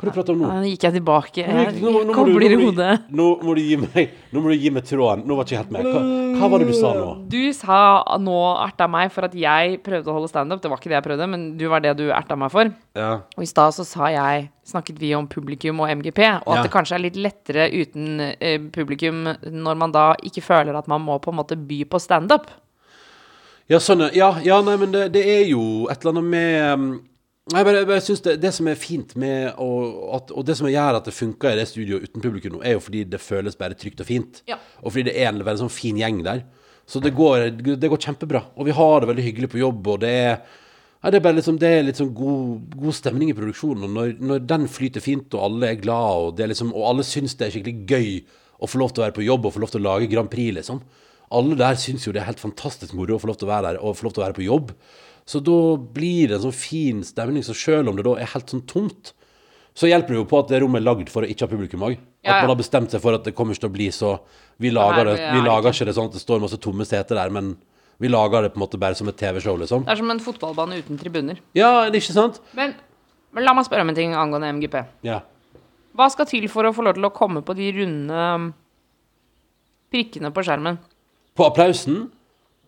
Hva du prater om nå? Nå gikk jeg tilbake. Jeg, Nå- kobler i hodet. Nå må du gi meg Nå må du gi meg tråden. Nå var ikke jeg helt med. Hva, hva var det du sa nå? Du sa nå erta meg for at jeg prøvde å holde standup. Det var ikke det jeg prøvde, men du var det du erta meg for. Ja. Og i stad så sa jeg snakket vi om publikum og MGP, og at Ja. det kanskje er litt lettere uten eh, publikum når man da ikke føler at man må på en måte by på standup. Ja, sånn, ja. Ja, nei, men det, det er jo et eller annet med um, Jeg bare, bare synes det, det som er fint med og, at, og det som gjør at det funker i det studioet uten publikum nå, er jo fordi det føles bare trygt og fint. Ja. Og fordi det er en veldig sånn fin gjeng der. Så det går, det går kjempebra. Og vi har det veldig hyggelig på jobb, og det er ja, det er liksom, det er litt sånn god, god stemning i produksjonen. Og når, når den flyter fint, og alle er glad, og, liksom, og alle syns det er skikkelig gøy å få lov til å være på jobb og få lov til å lage Grand Prix, liksom. Alle der syns jo det er helt fantastisk moro å få lov til å være der og få lov til å være på jobb. Så da blir det en sånn fin stemning. Så selv om det da er helt sånn tomt, så hjelper det jo på at det rommet er lagd for å ikke ha publikum òg. At Ja, ja. man har bestemt seg for at det kommer ikke til å bli så Vi lager, det, vi lager ikke. ikke det sånn at det står masse tomme seter der, men vi lager det på en måte bare som et TV-show, liksom. Det er som en fotballbane uten tribuner. Ja, det er ikke sant? Men, men la meg spørre om en ting angående MGP. Ja. Hva skal til for å få lov til å komme på de runde um, prikkene på skjermen? På applausen,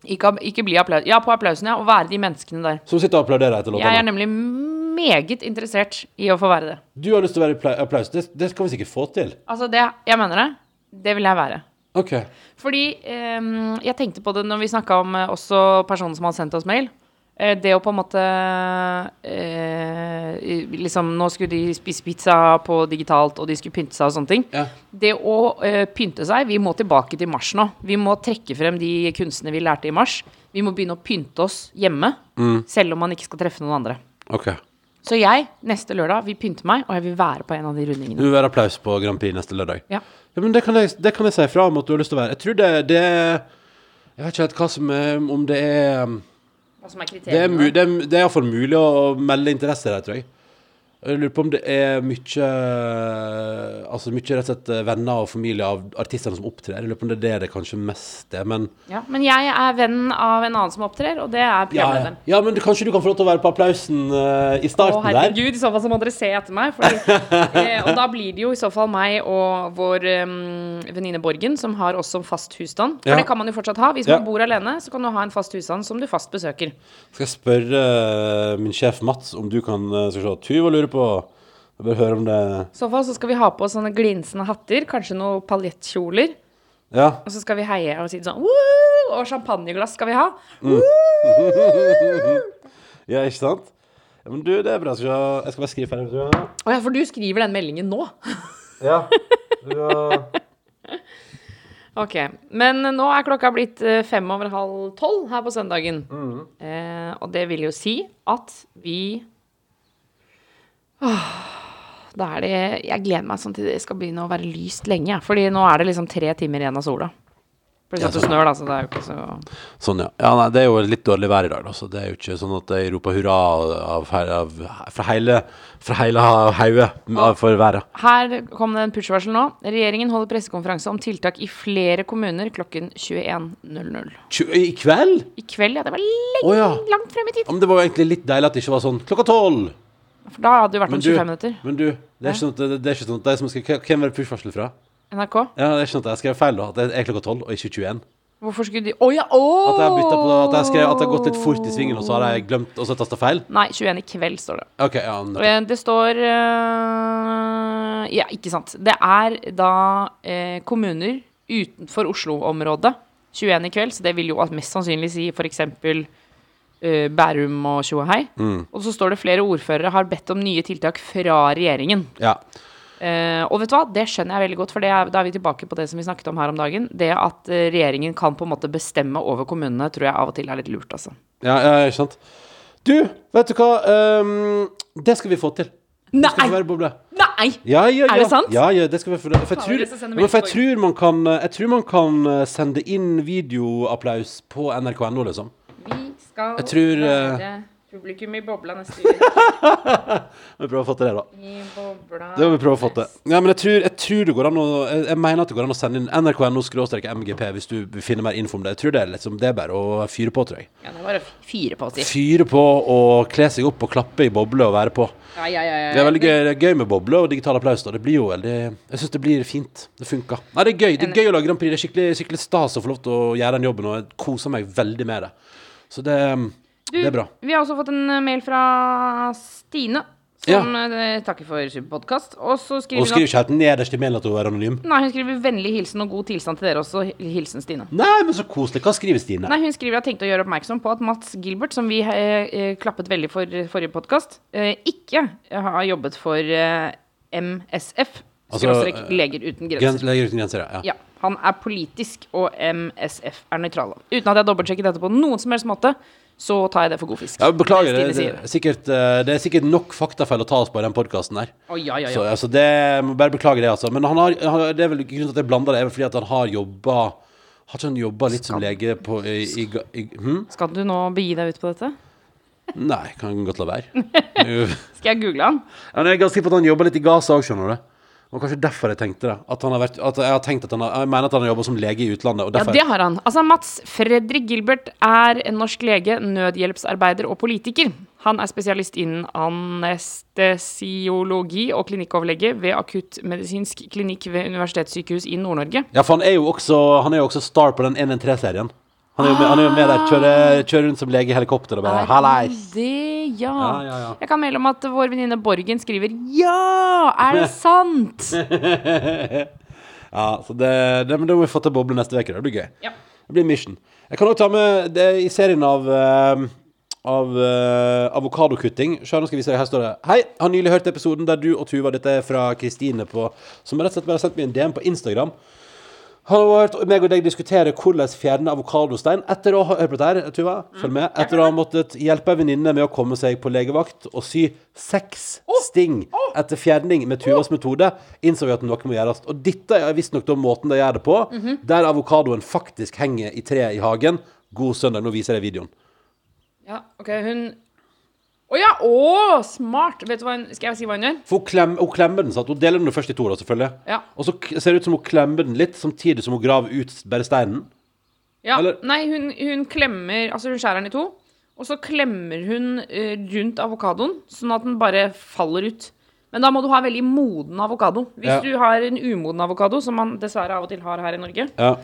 Ikke, ikke bli applaus. Ja, på applausen, ja. Og være de menneskene der. som sitter og applauderer etter Jeg er nemlig meget interessert i å få være det. Du har lyst til å være i applaus. Det, det skal vi sikkert få til. Altså, det Jeg mener det. Det vil jeg være. OK. Fordi ehm, jeg tenkte på det når vi snakka om eh, også personen som hadde sendt oss mail. Eh, det å på en måte eh, Liksom, nå skulle de spise pizza på digitalt, og de skulle pynte seg og sånne ting. Ja. Det å eh, pynte seg Vi må tilbake til mars nå. Vi må trekke frem de kunstene vi lærte i mars. Vi må begynne å pynte oss hjemme, selv om man ikke skal treffe noen andre. ok. Så jeg, neste lørdag, vil pynte meg, og jeg vil være på en av de Du vil være applaus på Grand Prix neste lørdag. Ja. Ja, men det kan jeg, det kan jeg si fra om at du har lyst til å være. Jeg tror det, det Jeg vet ikke helt hva som er Om det er Hva som er Det er, mu, det er, det er iallfall mulig å melde interesse der, tror jeg. Jeg lurer på om det er mye Altså mye rett og slett venner og familie av artistene som opptrer. Jeg lurer på om det er det det kanskje mest er, men Ja, men jeg er venn av en annen som opptrer, og det er ja, ja. ja, men du, kanskje du kan få lov til å være på applausen uh, i starten der? herregud, i så fall så må dere se etter meg. Fordi, eh, og da blir det jo i så fall meg og vår um, venninne Borgen, som har oss som fast husstand. For Ja. det kan man jo fortsatt ha. Hvis man bor alene, så kan du ha en fast husstand som du fast besøker. Skal jeg spørre uh, min sjef Mats om du kan uh, skal se, Tuva lurer på Jeg bør høre om det I så fall så skal vi ha på sånne glinsende hatter, kanskje noen paljettkjoler. Ja. Og så skal vi heie og si det sånn Woo! Og champagneglass skal vi ha. ja, ikke sant? Ja, men du, det er bra. Skal jeg skal bare skrive ferdig. Å ja, for du skriver den meldingen nå. Ja. Du, har- Ok, Men nå er klokka blitt eh, fem over halv tolv her på søndagen. Eh, og det vil jo si at vi Åh, Da er det Jeg gleder meg sånn til det skal begynne å være lyst lenge. Fordi nå er det liksom tre timer igjen av sola. Plutselig at det snør, da, så det er jo ikke så Sånn, ja. ja nei, det er jo litt dårlig vær i dag, da, så det er jo ikke sånn at jeg roper hurra av, av, fra hele Fra hele hauget for været. Her kom det en push-varsel nå. Regjeringen holder pressekonferanse om tiltak i flere kommuner klokken 21.00. I kveld? I kveld, ja. Det var lenge, oh, ja. langt frem i tid. Men det var jo egentlig litt deilig at det ikke var sånn klokka tolv. For da hadde det jo vært om 25 minutter. men du, det er ikke sånn at, det, det er ikke sånn at de som skal, Hvem er det push-varsel fra? NRK. Ja, det er ikke sånn at jeg skrev feil, da. At det er klokka tolv, og ikke 21. Hvorfor skulle de Å ja! Å! At jeg har bytta på At jeg skrev at det har gått litt fort i svingen, og så har jeg glemt Og så tasta feil. Nei, 21 i kveld står det. OK, ja. Eh, Det står uh, Ja, ikke sant. Det er da uh, kommuner utenfor Oslo-området 21 i kveld, så det vil jo mest sannsynlig si f.eks. Uh, Bærum og Tjoahei. Mm. Og så står det flere ordførere har bedt om nye tiltak fra regjeringen. Ja. Uh, og vet du hva, det skjønner jeg veldig godt, for det er, da er vi tilbake på det som vi snakket om her om dagen. Det at eh, regjeringen kan på en måte bestemme over kommunene, tror jeg av og til er litt lurt, altså. Ja, ja, ikke sant. Du, vet du hva? Um, det skal vi få til. Det skal Nei! være boble. Nei! Ja, ja, ja. Er det sant? Ja, ja, det skal vi få For jeg tror, til for jeg tror man kan Jeg tror man kan sende inn videoapplaus på nrk.no, liksom. Skal Jeg tror, eh, være publikum i bobla neste uke. Vi prøver å få til det, da. I bobla Det må vi prøve å få til. Ja, men jeg tror, jeg tror det går an å Jeg, jeg mener at det går an å sende inn nrk.no-mgp hvis du vil finne mer info om det. Jeg tror det er liksom Det er bare å fyre på, tror jeg. Ja, det er bare å fyre på, si. Fyre på og kle seg opp og klappe i boble og være på. Ja, ja, ja, ja. Det er veldig gøy, er gøy med boble og digital applaus. da Det blir jo veldig Jeg syns det blir fint. Det funker. Nei, det er gøy. Det er gøy å lage Grand Prix. Det er skikkelig, skikkelig stas å få lov til å gjøre den jobben, og jeg koser meg veldig med det. Så det, Du, det er bra. Vi har også fått en eh, mail fra Stine, som ja. takker for superpodkast. Og så skriver Hun skriver ikke helt nederst i mailen at hun er anonym. Nei, hun skriver vennlig hilsen og god tilstand til dere også. Hilsen Stine. Nei, men så koselig. Hva skriver Stine? Nei, Hun skriver at tenkte å gjøre oppmerksom på at Mats Gilbert, som vi eh, eh, klappet veldig for forrige podkast, eh, ikke har jobbet for eh, MSF, skråstrek eh, Leger uten Grens, grenser. Leger uten grenser, ja. Ja, Han er politisk, og MSF er nøytrale. Uten at jeg dobbeltsjekker dette på noen som helst måte, så tar jeg det for god fisk. Ja, beklager, Det det, det, er sikkert, eh, det er sikkert nok faktafeil å ta oss på i den podkasten der. Oh, ja, ja, Så altså, det må bare beklage det, altså. Men han har, han, har- det er vel grunnen til at jeg blander det, er vel fordi at han har jobba Har ikke han jobba litt som lege på i, i, i hm? Skal du nå begi deg ut på dette? Nei, kan godt la være. Skal jeg google han? Han er ganske sikker på at han jobber litt i Gaza òg, skjønner du. Og kanskje derfor jeg tenkte det. At han har vært, at jeg har tenkt at han har, jeg mener at han har jobba som lege i utlandet. Ja, det har han. Altså, Mats Fredrik Gilbert er en norsk lege, nødhjelpsarbeider og politiker. Han er spesialist innen anestesiologi og klinikkoverlege ved akuttmedisinsk klinikk ved Universitetssykehus i Nord-Norge. Ja, for han er jo også, han er jo også star på den 113-serien. Han, er jo med- han er jo med der, kjører, kjører rundt som lege i helikopter og bare Hallais! Det, ja. Ja, ja, ja. Jeg kan melde om at vår venninne Borgen skriver Ja! Er det sant? Ja, så det, det, men da må vi få til boble neste uke. Det blir gøy. Ja. Det blir mission. Jeg kan òg ta med det i serien av eh, av uh, avokadokutting. Se, nå skal vi se, her står det Hei, har nylig hørt episoden der du og Tuva Dette er fra Kristine på Som rett og slett bare har sendt meg en DM på Instagram. Har hørt meg og deg diskutere hvordan fjerne avokadostein etter å ha hørt på dette Tuva. Følg med. Etter å ha måttet hjelpe ei venninne med å komme seg på legevakt og sy seks sting etter fjerning med Tuvas metode, innså vi at noe må gjøres. Og dette er visstnok måten de gjør det på, der avokadoen faktisk henger i treet i hagen. God søndag. Nå viser jeg videoen. Ja, OK, hun Å ja! Å, smart! Vet du hva hun Skal jeg si hva hun gjør? For hun, klem, hun klemmer den, sant? Hun deler den først i to, da, selvfølgelig. Ja. Og så ser det ut som hun klemmer den litt, samtidig som hun graver ut bare steinen. Ja, Eller- Nei, hun, hun klemmer Altså, hun skjærer den i to, og så klemmer hun uh, rundt avokadoen, sånn at den bare faller ut. Men da må du ha veldig moden avokado. Hvis Ja. du har en umoden avokado, som man dessverre av og til har her i Norge Ja.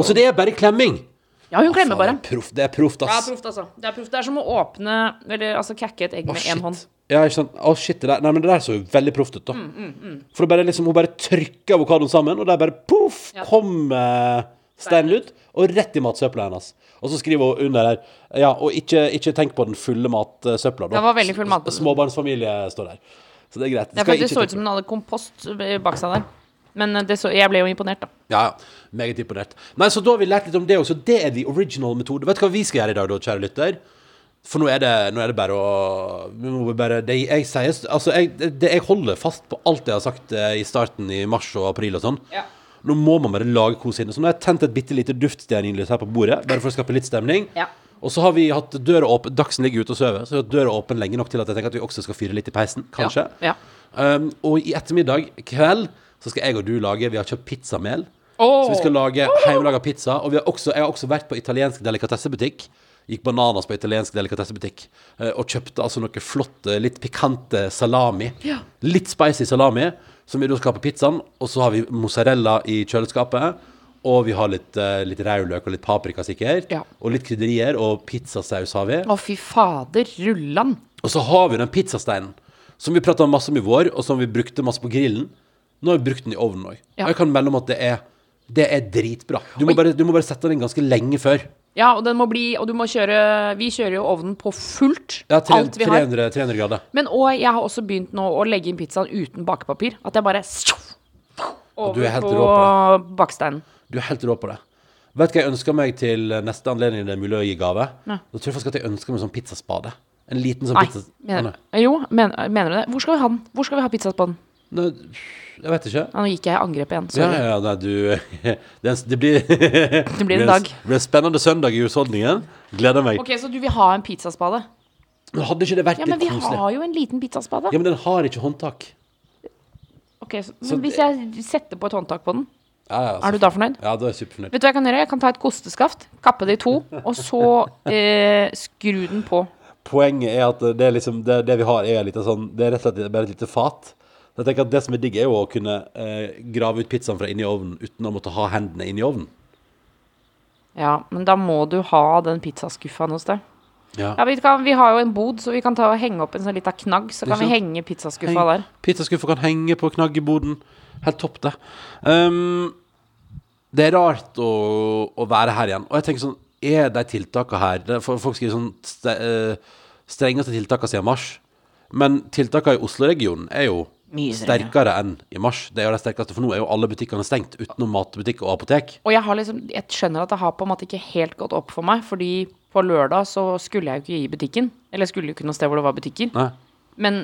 Og så det er bare klemming! Ja, hun klemmer bare. Det er proft, det er proft, Ja, ass. proft, altså. Det er proft. Det er som å åpne Eller altså kakke et egg med shit. én hånd. Ja, ikke sant. Å, shit, det der. Nei, men det der så jo veldig proft ut, da. Mm, For det bare liksom, hun bare trykker avokadoen sammen, og der bare poff, Ja. kom eh, steinen ut, og rett i matsøpla hennes. Og så skriver hun under der Ja, og ikke, ikke tenk på den fulle matsøpla, da. Det var veldig full mat- Småbarnsfamilie står der. Så det er greit. Det er det ikke så ut som hun hadde kompost bak seg der. Men eh, det så, jeg ble jo imponert, da. Ja, ja. Meget imponert. Nei, så da har vi lært litt om det også. Det er the original metode. Vet du hva vi skal gjøre i dag, da, kjære lytter? For nå er det, nå er det bare å bare, det, jeg, sier, altså jeg, det, jeg holder fast på alt jeg har sagt eh, i starten i mars og april og sånn. Ja. Nå må man bare lage kos inne. Så nå har jeg tent et bitte lite duftstjernelys her på bordet, bare for å skape litt stemning. Ja. Og så har vi hatt døra åpen Dagsen ligger ute og sover, så vi har hatt døra åpen lenge nok til at jeg tenker at vi også skal fyre litt i peisen. Kanskje. Ja. Um, og i ettermiddag kveld så skal jeg og du lage Vi har kjøpt pizzamel. Oh. Så vi skal lage hjemmelaga pizza. Og vi har også, jeg har også vært på italiensk delikatessebutikk. Gikk bananas på italiensk delikatessebutikk eh, og kjøpte altså noe flott, eh, litt pikante salami. Ja. Litt spicy salami, som vi da skal ha på pizzaen. Og så har vi mozzarella i kjøleskapet. Og vi har litt, eh, litt rødløk og litt paprika, sikkert. Ja. Og litt krydderier. Og pizzasaus har vi. Å, fy fader, rullan. Og så har vi den pizzasteinen som vi prata masse om i vår, og som vi brukte masse på grillen. Nå har vi brukt den i ovnen òg. Ja. Og jeg kan melde om at det er, det er dritbra. Du må, bare, du må bare sette den inn ganske lenge før. Ja, og den må bli Og du må kjøre Vi kjører jo ovnen på fullt. Ja, tre- alt vi har. 300, 300 grader. Men og jeg har også begynt nå å legge inn pizzaen uten bakepapir. At jeg bare Over er på, baksteinen. Du er helt rå på det. Vet du hva jeg ønsker meg til neste anledning det er mulig å gi gave? Ne. Da tror jeg faktisk at jeg ønsker meg sånn pizzaspade. En liten sånn pizzaspade. Mener, jo, men, mener du det? Hvor skal vi ha den? Hvor skal vi ha pizzaspaden? Nei, jeg vet ikke. Nå gikk jeg i angrep igjen. Sorry. ja, nei, du Det, det blir Det blir en dag. Det blir en spennende søndag i husholdningen. Gleder meg. Ok, Så du vil ha en pizzaspade? Men hadde ikke det vært Ja, men litt vi koselig? har jo en liten pizzaspade. Ja, men den har ikke håndtak. Ok, så, Så men Hvis jeg setter på et håndtak på den, Ja, ja, er du da fornøyd? Ja, da er jeg superfornøyd. Vet du hva jeg kan gjøre? Jeg kan ta et kosteskaft, kappe det i to, og så eh, skru den på. Poenget er at det, er liksom, det, det vi har, er litt sånn Det er rett og slett bare et lite fat. Jeg tenker at Det som er digg, er jo å kunne eh, grave ut pizzaen fra inni ovnen uten å måtte ha hendene inni ovnen. Ja, men da må du ha den pizzaskuffa hos deg. Ja. Ja, vi, kan, vi har jo en bod, så vi kan ta og henge opp en sånn liten knagg, så kan vi henge pizzaskuffa der. Pizzaskuffa kan henge på knaggeboden. Helt topp, det. Um, det er rart å, å være her igjen. Og jeg tenker sånn Er de tiltakene her er- Folk skriver sånn st eh, Strengeste tiltakene siden mars. Men tiltakene i Oslo-regionen er jo. Sterkere enn i mars. Det er jo det sterkeste, for nå er jo alle butikkene stengt, utenom matbutikk og apotek. Og jeg, har liksom, jeg skjønner at det har på en måte ikke helt gått opp for meg, fordi på lørdag så skulle jeg jo ikke i butikken. Eller jeg skulle jo ikke noe sted hvor det var butikker. Nei. Men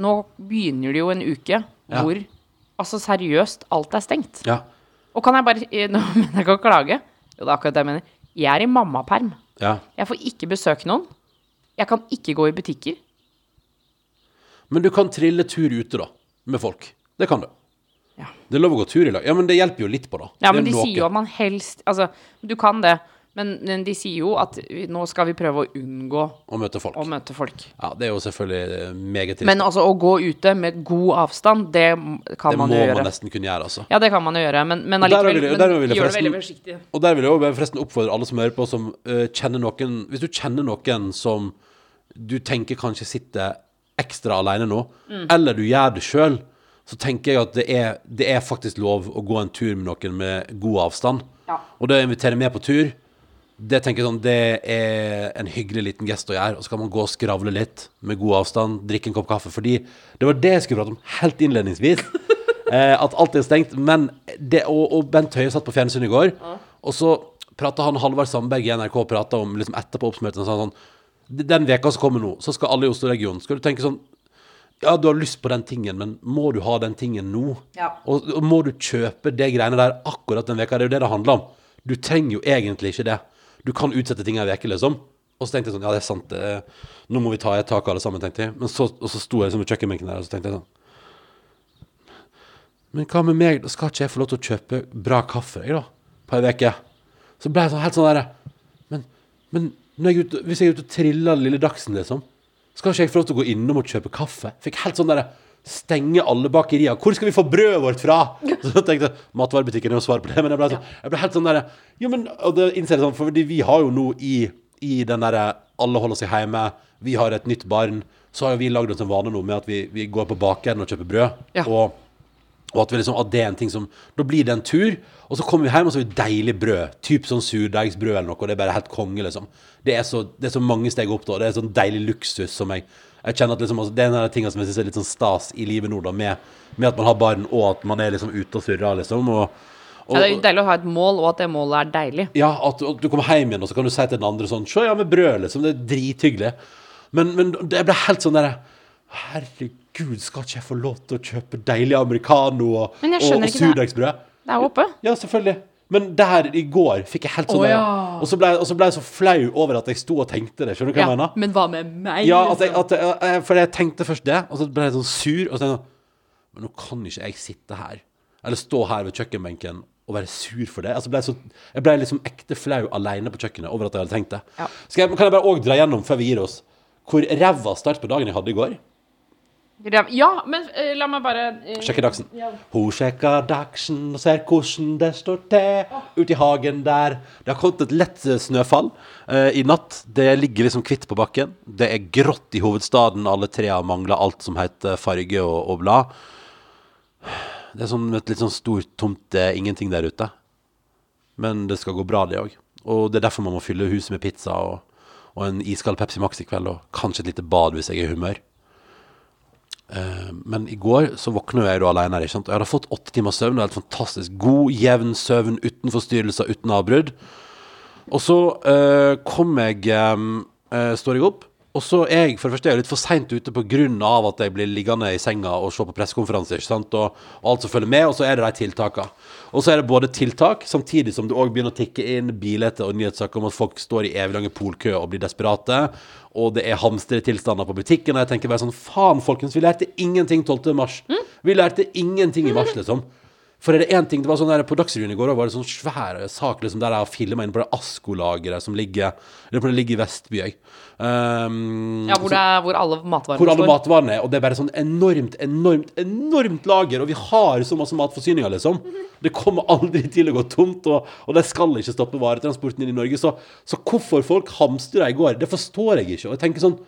nå begynner det jo en uke Ja. hvor altså seriøst alt er stengt. Ja. Og kan jeg bare eh, Nå mener jeg ikke å klage. Jo, det er akkurat det jeg mener. Jeg er i mammaperm. ja. Jeg får ikke besøke noen. Jeg kan ikke gå i butikker. Men du kan trille tur ute, da. Med folk. Det kan du. Ja. Det er lov å gå tur i lag. Ja, men det hjelper jo litt på, da. Ja, men de noe. sier jo at man helst Altså, du kan det, men, men de sier jo at nå skal vi prøve å unngå Å møte folk. å møte folk. Ja, det er jo selvfølgelig eh, meget trist. Men altså, å gå ute med god avstand, det kan det man må man nesten kunne gjøre, altså. Ja, det kan man jo gjøre, men, men allikevel vil men vil gjør det veldig forsiktig. Og der vil jeg forresten oppfordre alle som hører på, som uh, kjenner noen Hvis du kjenner noen som du tenker kanskje sitter ekstra alene nå, Mm. eller du gjør det sjøl, så tenker jeg at det er, det er faktisk lov å gå en tur med noen med god avstand. Ja. Og det å invitere med på tur, det tenker jeg sånn, det er en hyggelig liten gest å gjøre. Og så kan man gå og skravle litt med god avstand, drikke en kopp kaffe. Fordi det var det jeg skulle prate om helt innledningsvis. eh, at alt er stengt. Men det, og, og Bent Høie satt på fjernsyn i går, og så prata han Halvard Sandberg i NRK prata om liksom etterpå oppsummert sa sånn Den veka som kommer nå, så skal alle i Oslo-regionen Skal du tenke sånn ja, du har lyst på den tingen, men må du ha den tingen nå? Ja. Og, og må du kjøpe det greiene der akkurat den veka? Det er jo det det handler om. Du trenger jo egentlig ikke det. Du kan utsette ting en uke, liksom. Og så tenkte jeg sånn, ja, det er sant. Det, nå må vi ta et tak alle sammen, tenkte jeg. Men så, og så sto jeg liksom ved kjøkkenbenken der, og så tenkte jeg sånn Men hva med meg? Skal ikke jeg få lov til å kjøpe bra kaffe, jeg, da? På ei uke? Så ble jeg sånn, helt sånn derre Men, men jeg ute, hvis jeg er ute og triller lille Dagsen, liksom, skal ikke jeg få lov til å gå innom og kjøpe kaffe? Fikk helt sånn derre Stenge alle bakerier. Hvor skal vi få brødet vårt fra? Så tenkte jeg matvarebutikken er jo svar på det, men jeg ble, så, jeg ble helt sånn derre Jo, men Og det innser jeg sånn, fordi vi har jo nå i, i den derre Alle holder seg hjemme, vi har et nytt barn, så har jo vi lagd oss en vane nå med at vi, vi går på bakeren og kjøper brød. Ja. Og og at, vi liksom, at det er en ting som Da blir det en tur, og så kommer vi hjem og så har vi deilig brød. Typ sånn surdeigsbrød eller noe. Og det er bare helt konge, liksom. Det er så, det er så mange steg opp, da. Det er sånn deilig luksus som jeg Jeg kjenner at liksom, altså, Det er en av de tingene som jeg syns er litt sånn stas i livet nå, da. Med, med at man har barn, og at man er liksom ute og surrer, liksom. Og, og, Ja, det er jo deilig å ha et mål, og at det målet er deilig. ja, at, at du kommer hjem igjen, og så kan du si til den andre sånn Se, ja, med brød, liksom. Det er drithyggelig. Men, men det ble helt sånn derre Herregud, skal ikke jeg få lov til å kjøpe deilig americano og, og, og surdeigsbrød? Det er oppe. Ja, selvfølgelig. Men der i går fikk jeg helt sånn oh, ja. Og så ble, og så ble jeg så flau over at jeg sto og tenkte det. Skjønner du hva jeg mener? Men hva med meg? Ja, at jeg, liksom? at jeg, jeg, for jeg tenkte først det, og så ble jeg sånn sur. Og så tenkte jeg Men nå kan ikke jeg sitte her, eller stå her ved kjøkkenbenken og være sur for det. Altså ble jeg, så, jeg ble liksom ekte flau alene på kjøkkenet over at jeg hadde tenkt det. Ja. Kan jeg bare òg dra gjennom før vi gir oss, hvor ræva start på dagen jeg hadde i går? Ja, men uh, la meg bare uh, Sjekke dagsen. Hun sjekker dagsen og ser hvordan det står til ute i hagen der. Det har kommet et lett eh, snøfall uh, i natt. Det ligger liksom hvitt på bakken. Det er grått i hovedstaden. Alle trærne mangler alt som heter farge og, og blad. Det er sånn et litt sånn stort, tomt eh, ingenting der ute. Men det skal gå bra, det òg. Og det er derfor man må fylle huset med pizza og, og en iskald Pepsi Max i kveld, og kanskje et lite bad hvis jeg er i humør. Eh, Men i går så våkna jeg da alene ikke sant? Jeg hadde fått åtte timers søvn. Det var helt fantastisk. God, jevn søvn uten forstyrrelser, uten avbrudd. Og så uh, kom jeg eh, Står jeg opp, og så er jeg for det første er jeg litt for seint ute pga. at jeg blir liggende i senga og se på pressekonferanser ikke sant, og, og alt som følger med, og så er det de tiltakene. Og så er det både tiltak, samtidig som det òg begynner å tikke inn bilder og nyhetssaker om at folk står i evig lange polkø og blir desperate, og det er hamstretilstander på butikken, og jeg tenker bare sånn Faen, folkens, vi lærte ingenting 12. mars. Vi lærte ingenting i mars, liksom. For er det én ting Det var sånn der På Dagsrevyen i går var det sånn svær sak liksom, der jeg har filma inn på det Asko-lageret som ligger det ligger i Vestby. Um, Ja, hvor, det er, hvor alle matvarene hvor alle matvarene er. Og det er bare sånn enormt, enormt, enormt lager. Og vi har så masse matforsyninger, liksom. Det kommer aldri til å gå tomt, og, og det skal ikke stoppe varetransporten inn i Norge. Så, så hvorfor folk hamstra i går, det forstår jeg ikke. Og jeg tenker sånn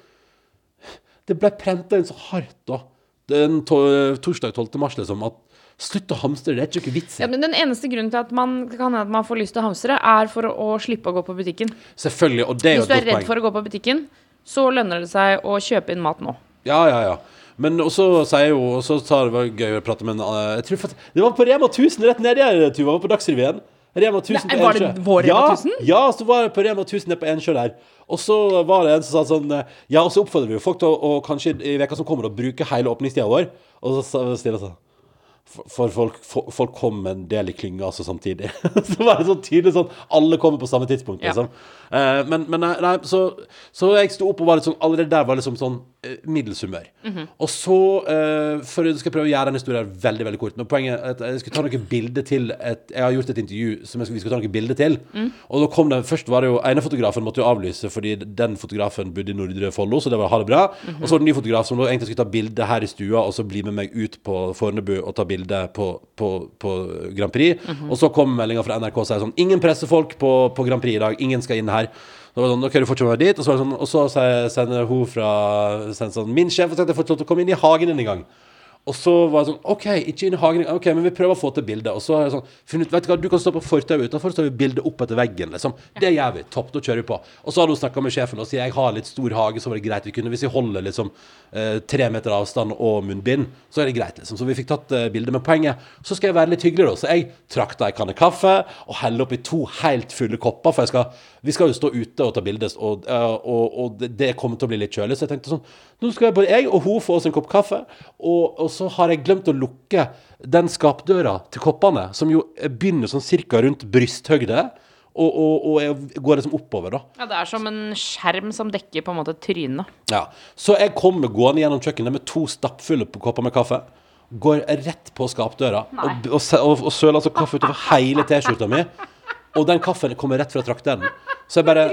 Det ble prenta inn så hardt, da. Den to torsdag 12. mars, liksom. At slutt å hamstre, det er ikke noe vits i. Ja, men Den eneste grunnen til at man kan at man får lyst til å hamstre, er for å, å slippe å gå på butikken. Selvfølgelig. Og det er jo Hvis du er redd for å gå på butikken, så lønner det seg å kjøpe inn mat nå. Ja, ja, ja. Men også sier jo Og så tar det var gøy å prate med en eh, Jeg tror for, Det var på Rema 1000 rett nedi her, Tuva. Var på Dagsrevyen. Rema 1000 Nei, på var det vår Rema 1000? Ja, så var det på Rema 1000 nede på Ensjø der. Og så var det en som sa sånn eh, Ja, og så oppfordrer vi jo folk til å kanskje i veka som kommer, å bruke hele åpningstida vår. Og så stiller jeg sånn for, folk, for, folk kom med en del i klynga altså samtidig. så var det sånn tydelig sånn Alle kommer på samme tidspunkt, Ja. liksom. Eh, men men nei, nei så, så jeg sto opp og var litt sånn Allerede der var liksom sånn middels humør. Og så uh, For jeg skal prøve å gjøre den historien veldig veldig kort. Men poenget er at jeg skal ta noen bilder til et, Jeg har gjort et intervju som skal, vi skal ta noen bilder til. Og da kom det Først var det jo ene fotografen måtte jo avlyse fordi den fotografen bodde i Nordre Follo, så det var ha det bra. Og så var det en ny fotograf som egentlig skulle ta bilde her i stua, og så bli med meg ut på Fornebu og ta bilde på, på, på Grand Prix. Og så kom meldinga fra NRK og sa sånn Ingen pressefolk på, på Grand Prix i dag. Ingen skal inn her. Så var det sånn, ok, du være dit Og så, var det sånn, og så sender hun fra sender sånn, Min sjef har sagt at jeg får lov til å komme inn i hagen din engang. Og så var det sånn OK, ikke inn i hagen. Ok, men vi prøver å få til bilde. Og så har jeg sånn funnet vet du hva, Du kan stå på fortauet utenfor, så tar vi bilde opp etter veggen. liksom. Det gjør vi. Topp, da kjører vi på. Og så hadde hun snakka med sjefen og sier jeg har litt stor hage, så var det greit. Vi kunne, Hvis vi holder liksom eh, tre meter avstand og munnbind, så er det greit. liksom. Så vi fikk tatt eh, bilde. Men poenget så skal jeg være litt hyggelig, da. Så jeg trakter ei kanne kaffe og heller oppi to helt fulle kopper. For jeg skal, vi skal jo stå ute og ta bilder, og, og, og det- kommer til å bli litt kjølig. Så jeg tenkte sånn Nå skal jeg både jeg og hun få oss en kopp kaffe, og, og så har jeg glemt å lukke den skapdøra til koppene, som jo begynner sånn cirka rundt brysthøgde, og, og, og jeg går liksom oppover, da. Ja, Det er som en skjerm som dekker på en måte trynet. Ja. Så jeg kommer gående gjennom kjøkkenet med to stappfulle på kopper med kaffe. Går rett på skapdøra Nei. og, og, og, og søler altså kaffe utover hele T-skjorta mi. Og den kaffen kommer rett fra trakteren. Så jeg bare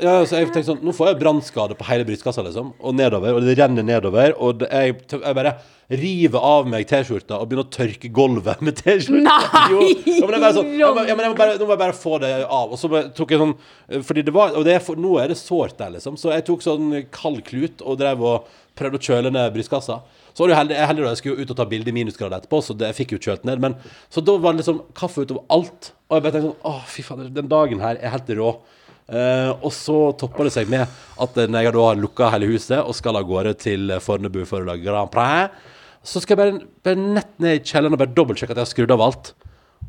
ja, så jeg tenkte sånn Nå får jeg brannskade på hele brystkassa, liksom. Og nedover. Og det renner nedover. Og det, jeg, jeg bare river av meg T-skjorta og begynner å tørke gulvet med T-skjorta. Nei, Jo. Ja, men jeg bare sånn, ja, men, jeg må bare, Nå må jeg bare få det av. Og så tok jeg sånn Fordi det var Og det for, nå er det sårt der, liksom. Så jeg tok sånn kald klut og drev og prøvde å kjøle ned brystkassa. Så var det jo heldig, heldig da jeg skulle jo ut og ta bilde i minusgrader etterpå, så det, jeg fikk jo kjølt ned. Men, så da var det liksom kaffe utover alt. Og jeg bare tenkte sånn Å, fy fader, den dagen her er helt rå. Eh, og så topper det seg med at når jeg da har lukka hele huset og skal av gårde til Fornebu for å lage Grand Prix, så skal jeg bare, bare nett ned i kjelleren og bare dobbeltsjekke at jeg har skrudd av alt.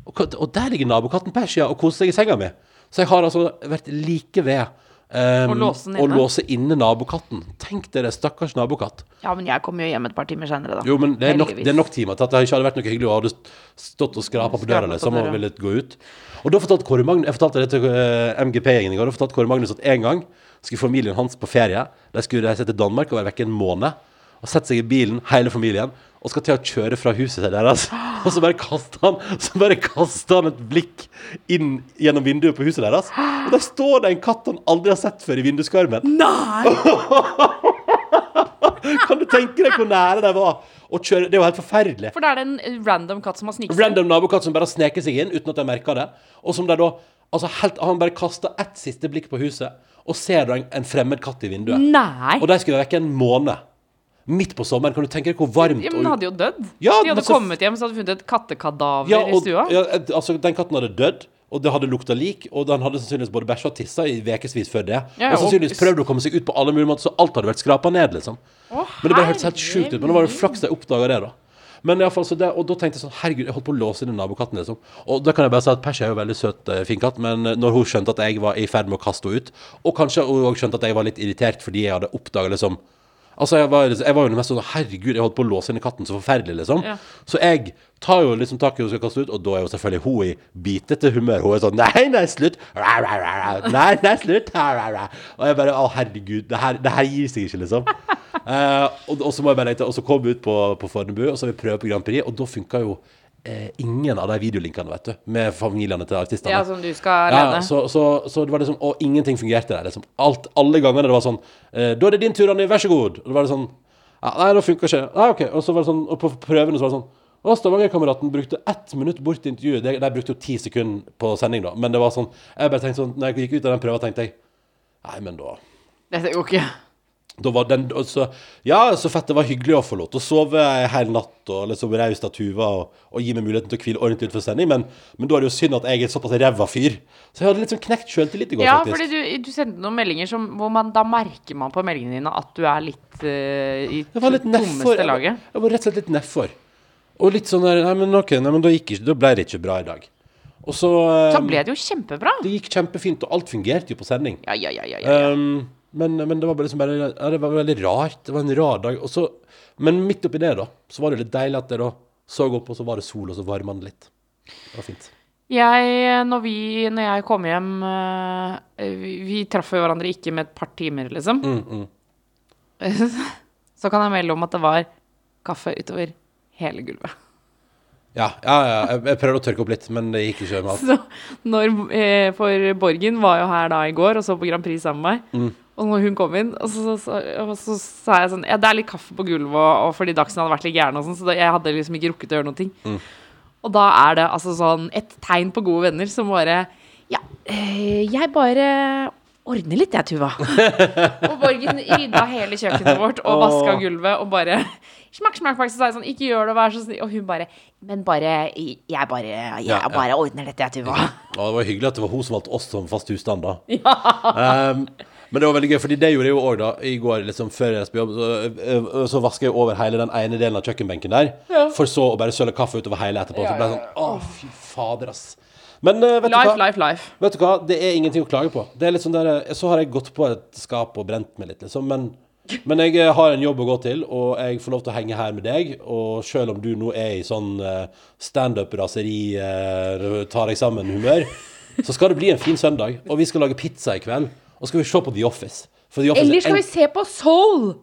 Og, og der ligger nabokatten Persia og koser seg i senga mi. Så jeg har altså vært like ved Um, Og låse den inne. inne nabokatten. Tenk dere, stakkars nabokatt. Ja, men jeg kommer jo hjem et par timer senere, da. Jo, men det er nok, det er nok timer til at det ikke hadde vært noe hyggelig å ha stått og skrapa på døra liksom, og døra. ville gå ut. Og da fortalte Kåre Magnus Jeg fortalte det til eh, MGP-gjengen i går. Da fortalte Kåre Magnus at en gang skulle familien hans på ferie. De skulle reise til Danmark og være vekke en måned. Og sette seg i bilen, hele familien, og skal til å kjøre fra huset deres. Og så bare kaster han Så bare kaster han et blikk inn gjennom vinduet på huset deres. Og der står det en katt han aldri har sett før i vinduskarmen. Nei! Kan du tenke deg hvor nære de var å kjøre? Det er jo helt forferdelig. For da er det en eh, random katt som har sniket seg. Random nabokatt som bare sneker seg inn uten at de merker det. Og som de da Altså helt, Han bare kaster ett siste blikk på huset, og ser da en, en fremmed katt i vinduet. Nei! Og de skulle være vekke en måned. Midt på sommeren. Kan du tenke deg hvor varmt Ja, men den hadde jo dødd. Ja, De hadde så- kommet hjem, så hadde de funnet et kattekadaver ja, i stua. ja, altså, Den katten hadde dødd. Og det hadde lukta lik, og den hadde sannsynligvis både bæsja og tissa i ukevis før det. Ja, og sannsynligvis og- prøvd å komme seg ut på alle mulige måter, så alt hadde vært skrapa ned, liksom. Å, Men det bare hørtes helt sjukt ut. Men det var jo flaks jeg oppdaga det, da. Men i fall, så det, og da tenkte jeg sånn Herregud, jeg holdt på å låse inn nabokatten, liksom. Og da kan jeg bare si at Persia er jo veldig søt, eh, fin katt, men eh, når hun skjønte at jeg var i ferd med å kaste henne ut, og kanskje hun òg skjønte at jeg var litt irritert fordi jeg hadde oppdaga liksom Altså, jeg var, jeg var jo mest sånn Herregud, jeg holdt på å låse inn katten så forferdelig, liksom. Ja. Så jeg tar jo liksom tak i henne og skal kaste ut, og da er jo selvfølgelig hun i bitete humør. Hun er sånn Nei, nei, slutt! Ra, ra, ra, ra. Nei, nei, slutt! Og jeg bare Å, herregud, det her, det her gir seg ikke, liksom. Eh, og, og så må jeg bare lete, og så kom vi ut på, på Fornebu, og så har vi prøvd på Grand Prix, og da funka jo ingen av de videolinkene, vet du, med familiene til artistene. Ja, som du skal Ja, så, så, så det var liksom Og ingenting fungerte der. Liksom. Alt, alle gangene det var sånn eh, 'Da er det din tur, Anni. Vær så god.' Og det var det sånn ja, 'Nei, det funka ikke.' Nei, ok. Og så var det sånn Og på prøvene så var det sånn og Stavanger-kameraten brukte ett minutt bort til intervjuet. De, de brukte jo ti sekunder på sending, da. Men det var sånn Jeg bare tenkte sånn Når jeg gikk ut av den prøva, tenkte jeg Nei, men da Dette går ikke. Da var den, så, ja, så fett det var hyggelig å få lov til å sove en hel natt og liksom raust av Tuva og, og gi meg muligheten til å hvile ordentlig utenfor sending, men, men da er det jo synd at jeg er såpass ræva fyr. Så jeg hadde liksom knekt sjøltillit i går, Ja, faktisk. fordi du, du sendte noen meldinger som, hvor man da merker man på meldingene dine at du er litt uh, i det var litt tommeste laget. Jeg, jeg var rett og slett litt nedfor. Og litt sånn der Nei, men ok, nei, men da, gikk da ble det ikke bra i dag. Og så um, Da ble det jo kjempebra. Det gikk kjempefint, og alt fungerte jo på sending. Ja, ja, ja, ja, ja. ja. Um, men, men det var liksom bare ja, Det var veldig rart. Det var en rar dag. Så, men midt oppi det, da, så var det litt deilig at jeg da så opp, og så var det sol, og så varma det litt. Det var fint. Jeg, når, vi, når jeg kom hjem eh, Vi, vi traff jo hverandre ikke med et par timer, liksom. Mm, mm. Så kan jeg melde om at det var kaffe utover hele gulvet. Ja, ja, ja. Jeg, jeg prøvde å tørke opp litt, men det gikk ikke med alt. Så når, eh, For Borgen var jo her da i går og så på Grand Prix sammen med meg. Mm. Og når hun kom inn, og så, så, så, så sa jeg sånn Ja, det er litt kaffe på gulvet, og, og fordi Dagsnytt hadde vært litt gæren, og sånn, så da, jeg hadde liksom ikke rukket å gjøre noen ting. Mm. Og da er det altså sånn et tegn på gode venner som bare Ja, eh, jeg bare ordner litt, jeg, Tuva. og Borgen rydda hele kjøkkenet vårt og vaska gulvet og bare Smakk, smakk, smakk. Så sa jeg sånn, ikke gjør det, vær så snill. Og hun bare Men bare Jeg bare Jeg Ja, ja. bare ordner dette, jeg, Tuva. Og det var hyggelig at det var hun som valgte oss som fast husstand, da. Um, men det var veldig gøy, fordi det gjorde jeg jo òg, da. I går, liksom før jeg reiste på jobb, så, øh, så vaska jeg over hele den ene delen av kjøkkenbenken der. For så å bare søle kaffe utover hele etterpå. Så ble jeg sånn Å, fy fader, ass. Men uh, vet du hva? life, life. Vet du hva, det er ingenting å klage på. Det er litt sånn der, Så har jeg gått på et skap og brent meg litt, liksom. Men, men jeg eh, har en jobb å gå til, og jeg får lov til å henge her med deg. Og selv om du nå er i sånn uh, standup-raseri, uh, tar deg sammen-humør, så skal det bli en fin søndag. Og vi skal lage pizza i kveld. Og skal vi se på The Office. The Office Eller er skal vi se på Soul?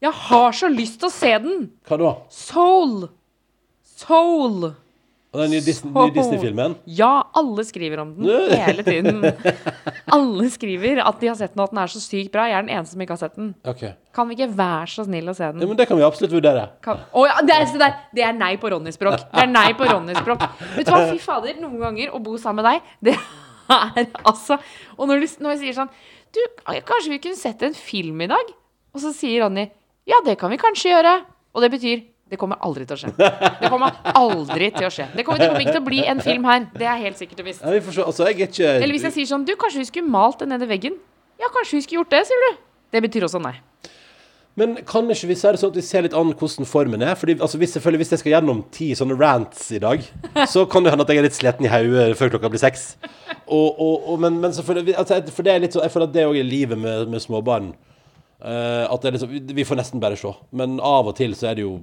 Jeg har så lyst til å se den. Hva da? Soul. Soul. Og Den nye Disney- nye Disney-filmen? Ja, alle skriver om den hele tiden. Alle skriver at de har sett den, og at den er så sykt bra. Jeg er den eneste som ikke har sett den. Okay. Kan vi ikke være så snill å se den? Ja, men det kan vi absolutt vurdere. Kan... Oh, ja, det er, det, er, det er nei på Ronny-språk. Det er nei på Ronny-språk. Vet du hva, fy fader, noen ganger å bo sammen med deg, det er altså Og når, du, når jeg sier sånn Du, kanskje vi kunne sett en film i dag? Og så sier Ronny Ja, det kan vi kanskje gjøre. Og det betyr det kommer aldri til å skje. Det kommer aldri til å skje. Det kommer, det kommer ikke til å bli en film her. Det er helt sikkert og visst. Ja, vi. Altså, er Eller hvis jeg sier sånn Du, kanskje vi skulle malt den nede i veggen? Ja, kanskje vi skulle gjort det, sier du. Det betyr også nei. Men kan ikke vi si det sånn at vi ser litt an hvordan formen er? Fordi altså, hvis, selvfølgelig, hvis jeg skal gjennom ti sånne rants i dag, så kan det hende at jeg er litt sliten i hodet før klokka blir seks. Og, og, og, men, men selvfølgelig, altså, for det er litt sånn, jeg føler at det òg er livet med, med småbarn. Uh, at det er liksom, vi- vi får nesten bare se. Men av og til så er det jo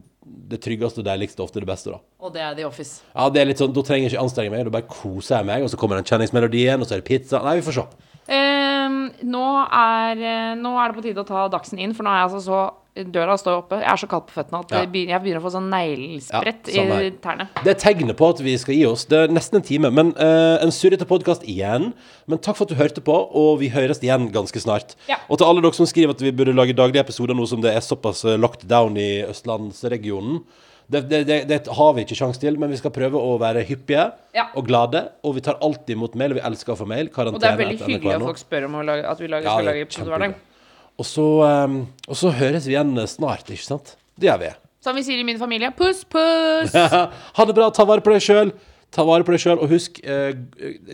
det tryggeste og deiligste ofte det beste, da. Og det er The Office. Ja, det er litt sånn, Da trenger jeg ikke anstrenge meg, da bare koser jeg meg, og så kommer den kjenningsmelodien, og så er det pizza. Nei, vi får se. Ehm, nå, er, eh, nå er det på tide å ta dagsen inn, for nå er jeg altså så Døra står oppe. Jeg er så kald på føttene at Ja. jeg begynner å få sånn neglesprett Ja, sånn i tærne. Det er tegnet på at vi skal gi oss. Det er nesten en time, men uh, en surrete podkast igjen. Men takk for at du hørte på, og vi høres igjen ganske snart. Ja. Og til alle dere som skriver at vi burde lage daglige episoder nå som det er såpass eh, locked down i østlandsregionen. Det, det, det, det har vi ikke sjanse til, men vi skal prøve å være hyppige Ja. og glade. Og vi tar alltid imot mail, og vi elsker å få mail. Og det er veldig hyggelig at folk spør om lage, at vi lager, skal lage episode hver dag. Og så, um, og så høres vi igjen snart, ikke sant? Det gjør vi. Som vi sier i min familie, puss, puss! ha det bra, ta vare på deg sjøl. Ta vare på deg sjøl, og husk, eh,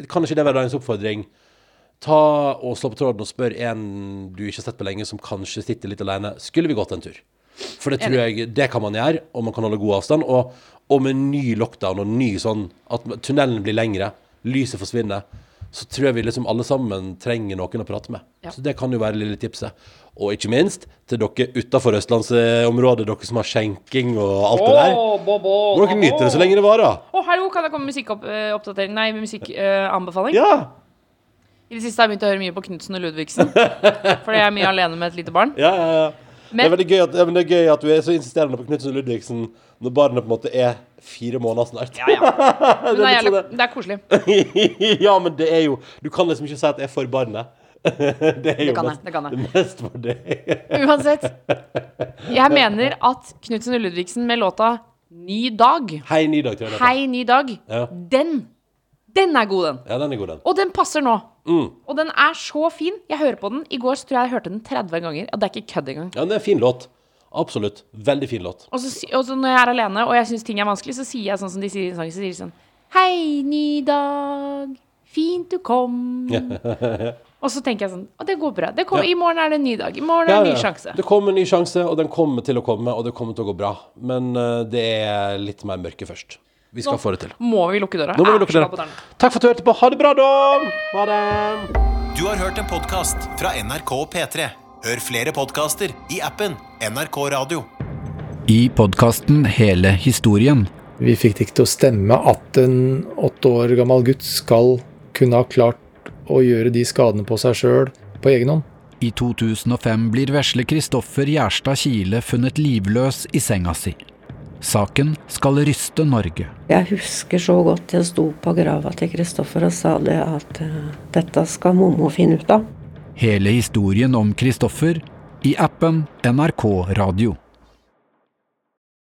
kan ikke det være dagens oppfordring? Ta og Slå på tråden og spør en du ikke har sett på lenge, som kanskje sitter litt alene. Skulle vi gått en tur? For det tror jeg det kan man gjøre, og man kan holde god avstand. Og, og med ny lockdown og ny sånn at tunnelen blir lengre, lyset forsvinner, så tror jeg vi liksom alle sammen trenger noen å prate med. Ja. Så det kan jo være lille tipset. Og ikke minst til dere utafor østlandsområdet, dere som har skjenking og alt det der. Må dere nyte det så lenge det varer. Å, hallo, kan jeg komme med musikkoppdatering? Nei, musikkanbefaling? Ja. I det siste har jeg begynt å høre mye på Knutsen og Ludvigsen. Fordi jeg er mye alene med et lite barn. Ja, ja, ja. Det, er veldig gøy at, men det er gøy at du er så insisterende på Knutsen og Ludvigsen når barnet på en måte er fire måneder snart. Ja, ja. Men det, er, jævlig, sånn det er koselig. ja, men det er jo Du kan liksom ikke si at det er for barnet. det er jo Det kan jeg, det kan jeg. mest for deg. Uansett. Jeg mener at Knutsen og Ludvigsen med låta Ny dag, Hei, ny dag, jeg. det. Hei, ny dag, Ja. den, den er god, den. Ja, den er god, den. Og den passer nå. Mm. Og den er så fin. Jeg hører på den. I går så tror jeg jeg hørte den 30 ganger. Og det er ikke kødd engang. Ja, det er en fin låt. Absolutt. Veldig fin låt. Og så, når jeg er alene og jeg syns ting er vanskelig, så sier jeg sånn som de sier i sangen. Så sier de sånn Hei, ny dag. Fint du kom. og så tenker jeg sånn Å, det går bra. Det kommer, Ja. I morgen er det en ny dag. I morgen er Ja, det en ny sjanse. Det kommer en ny sjanse, og den kommer til å komme, og det kommer til å gå bra. Men uh, det er litt mer mørke først. Vi skal Nå få det til. Må vi lukke døra? Nå må vi lukke døra. glad på døren. Takk for at du hørte på. Ha det bra, da! Ha det! Du har hørt en podkast fra NRK P3. Hør flere podkaster i appen NRK Radio. I podkasten Hele historien Vi fikk det ikke til å stemme at en åtte år gammel gutt skal kunne ha klart å gjøre de skadene på seg sjøl på egen hånd. i 2005 blir vesle Kristoffer Gjerstad Kile funnet livløs i senga si. Saken skal ryste Norge. Jeg husker så godt jeg sto på grava til Kristoffer og sa det at eh, dette skal mommo finne ut av. Hele historien om Kristoffer i appen NRK Radio.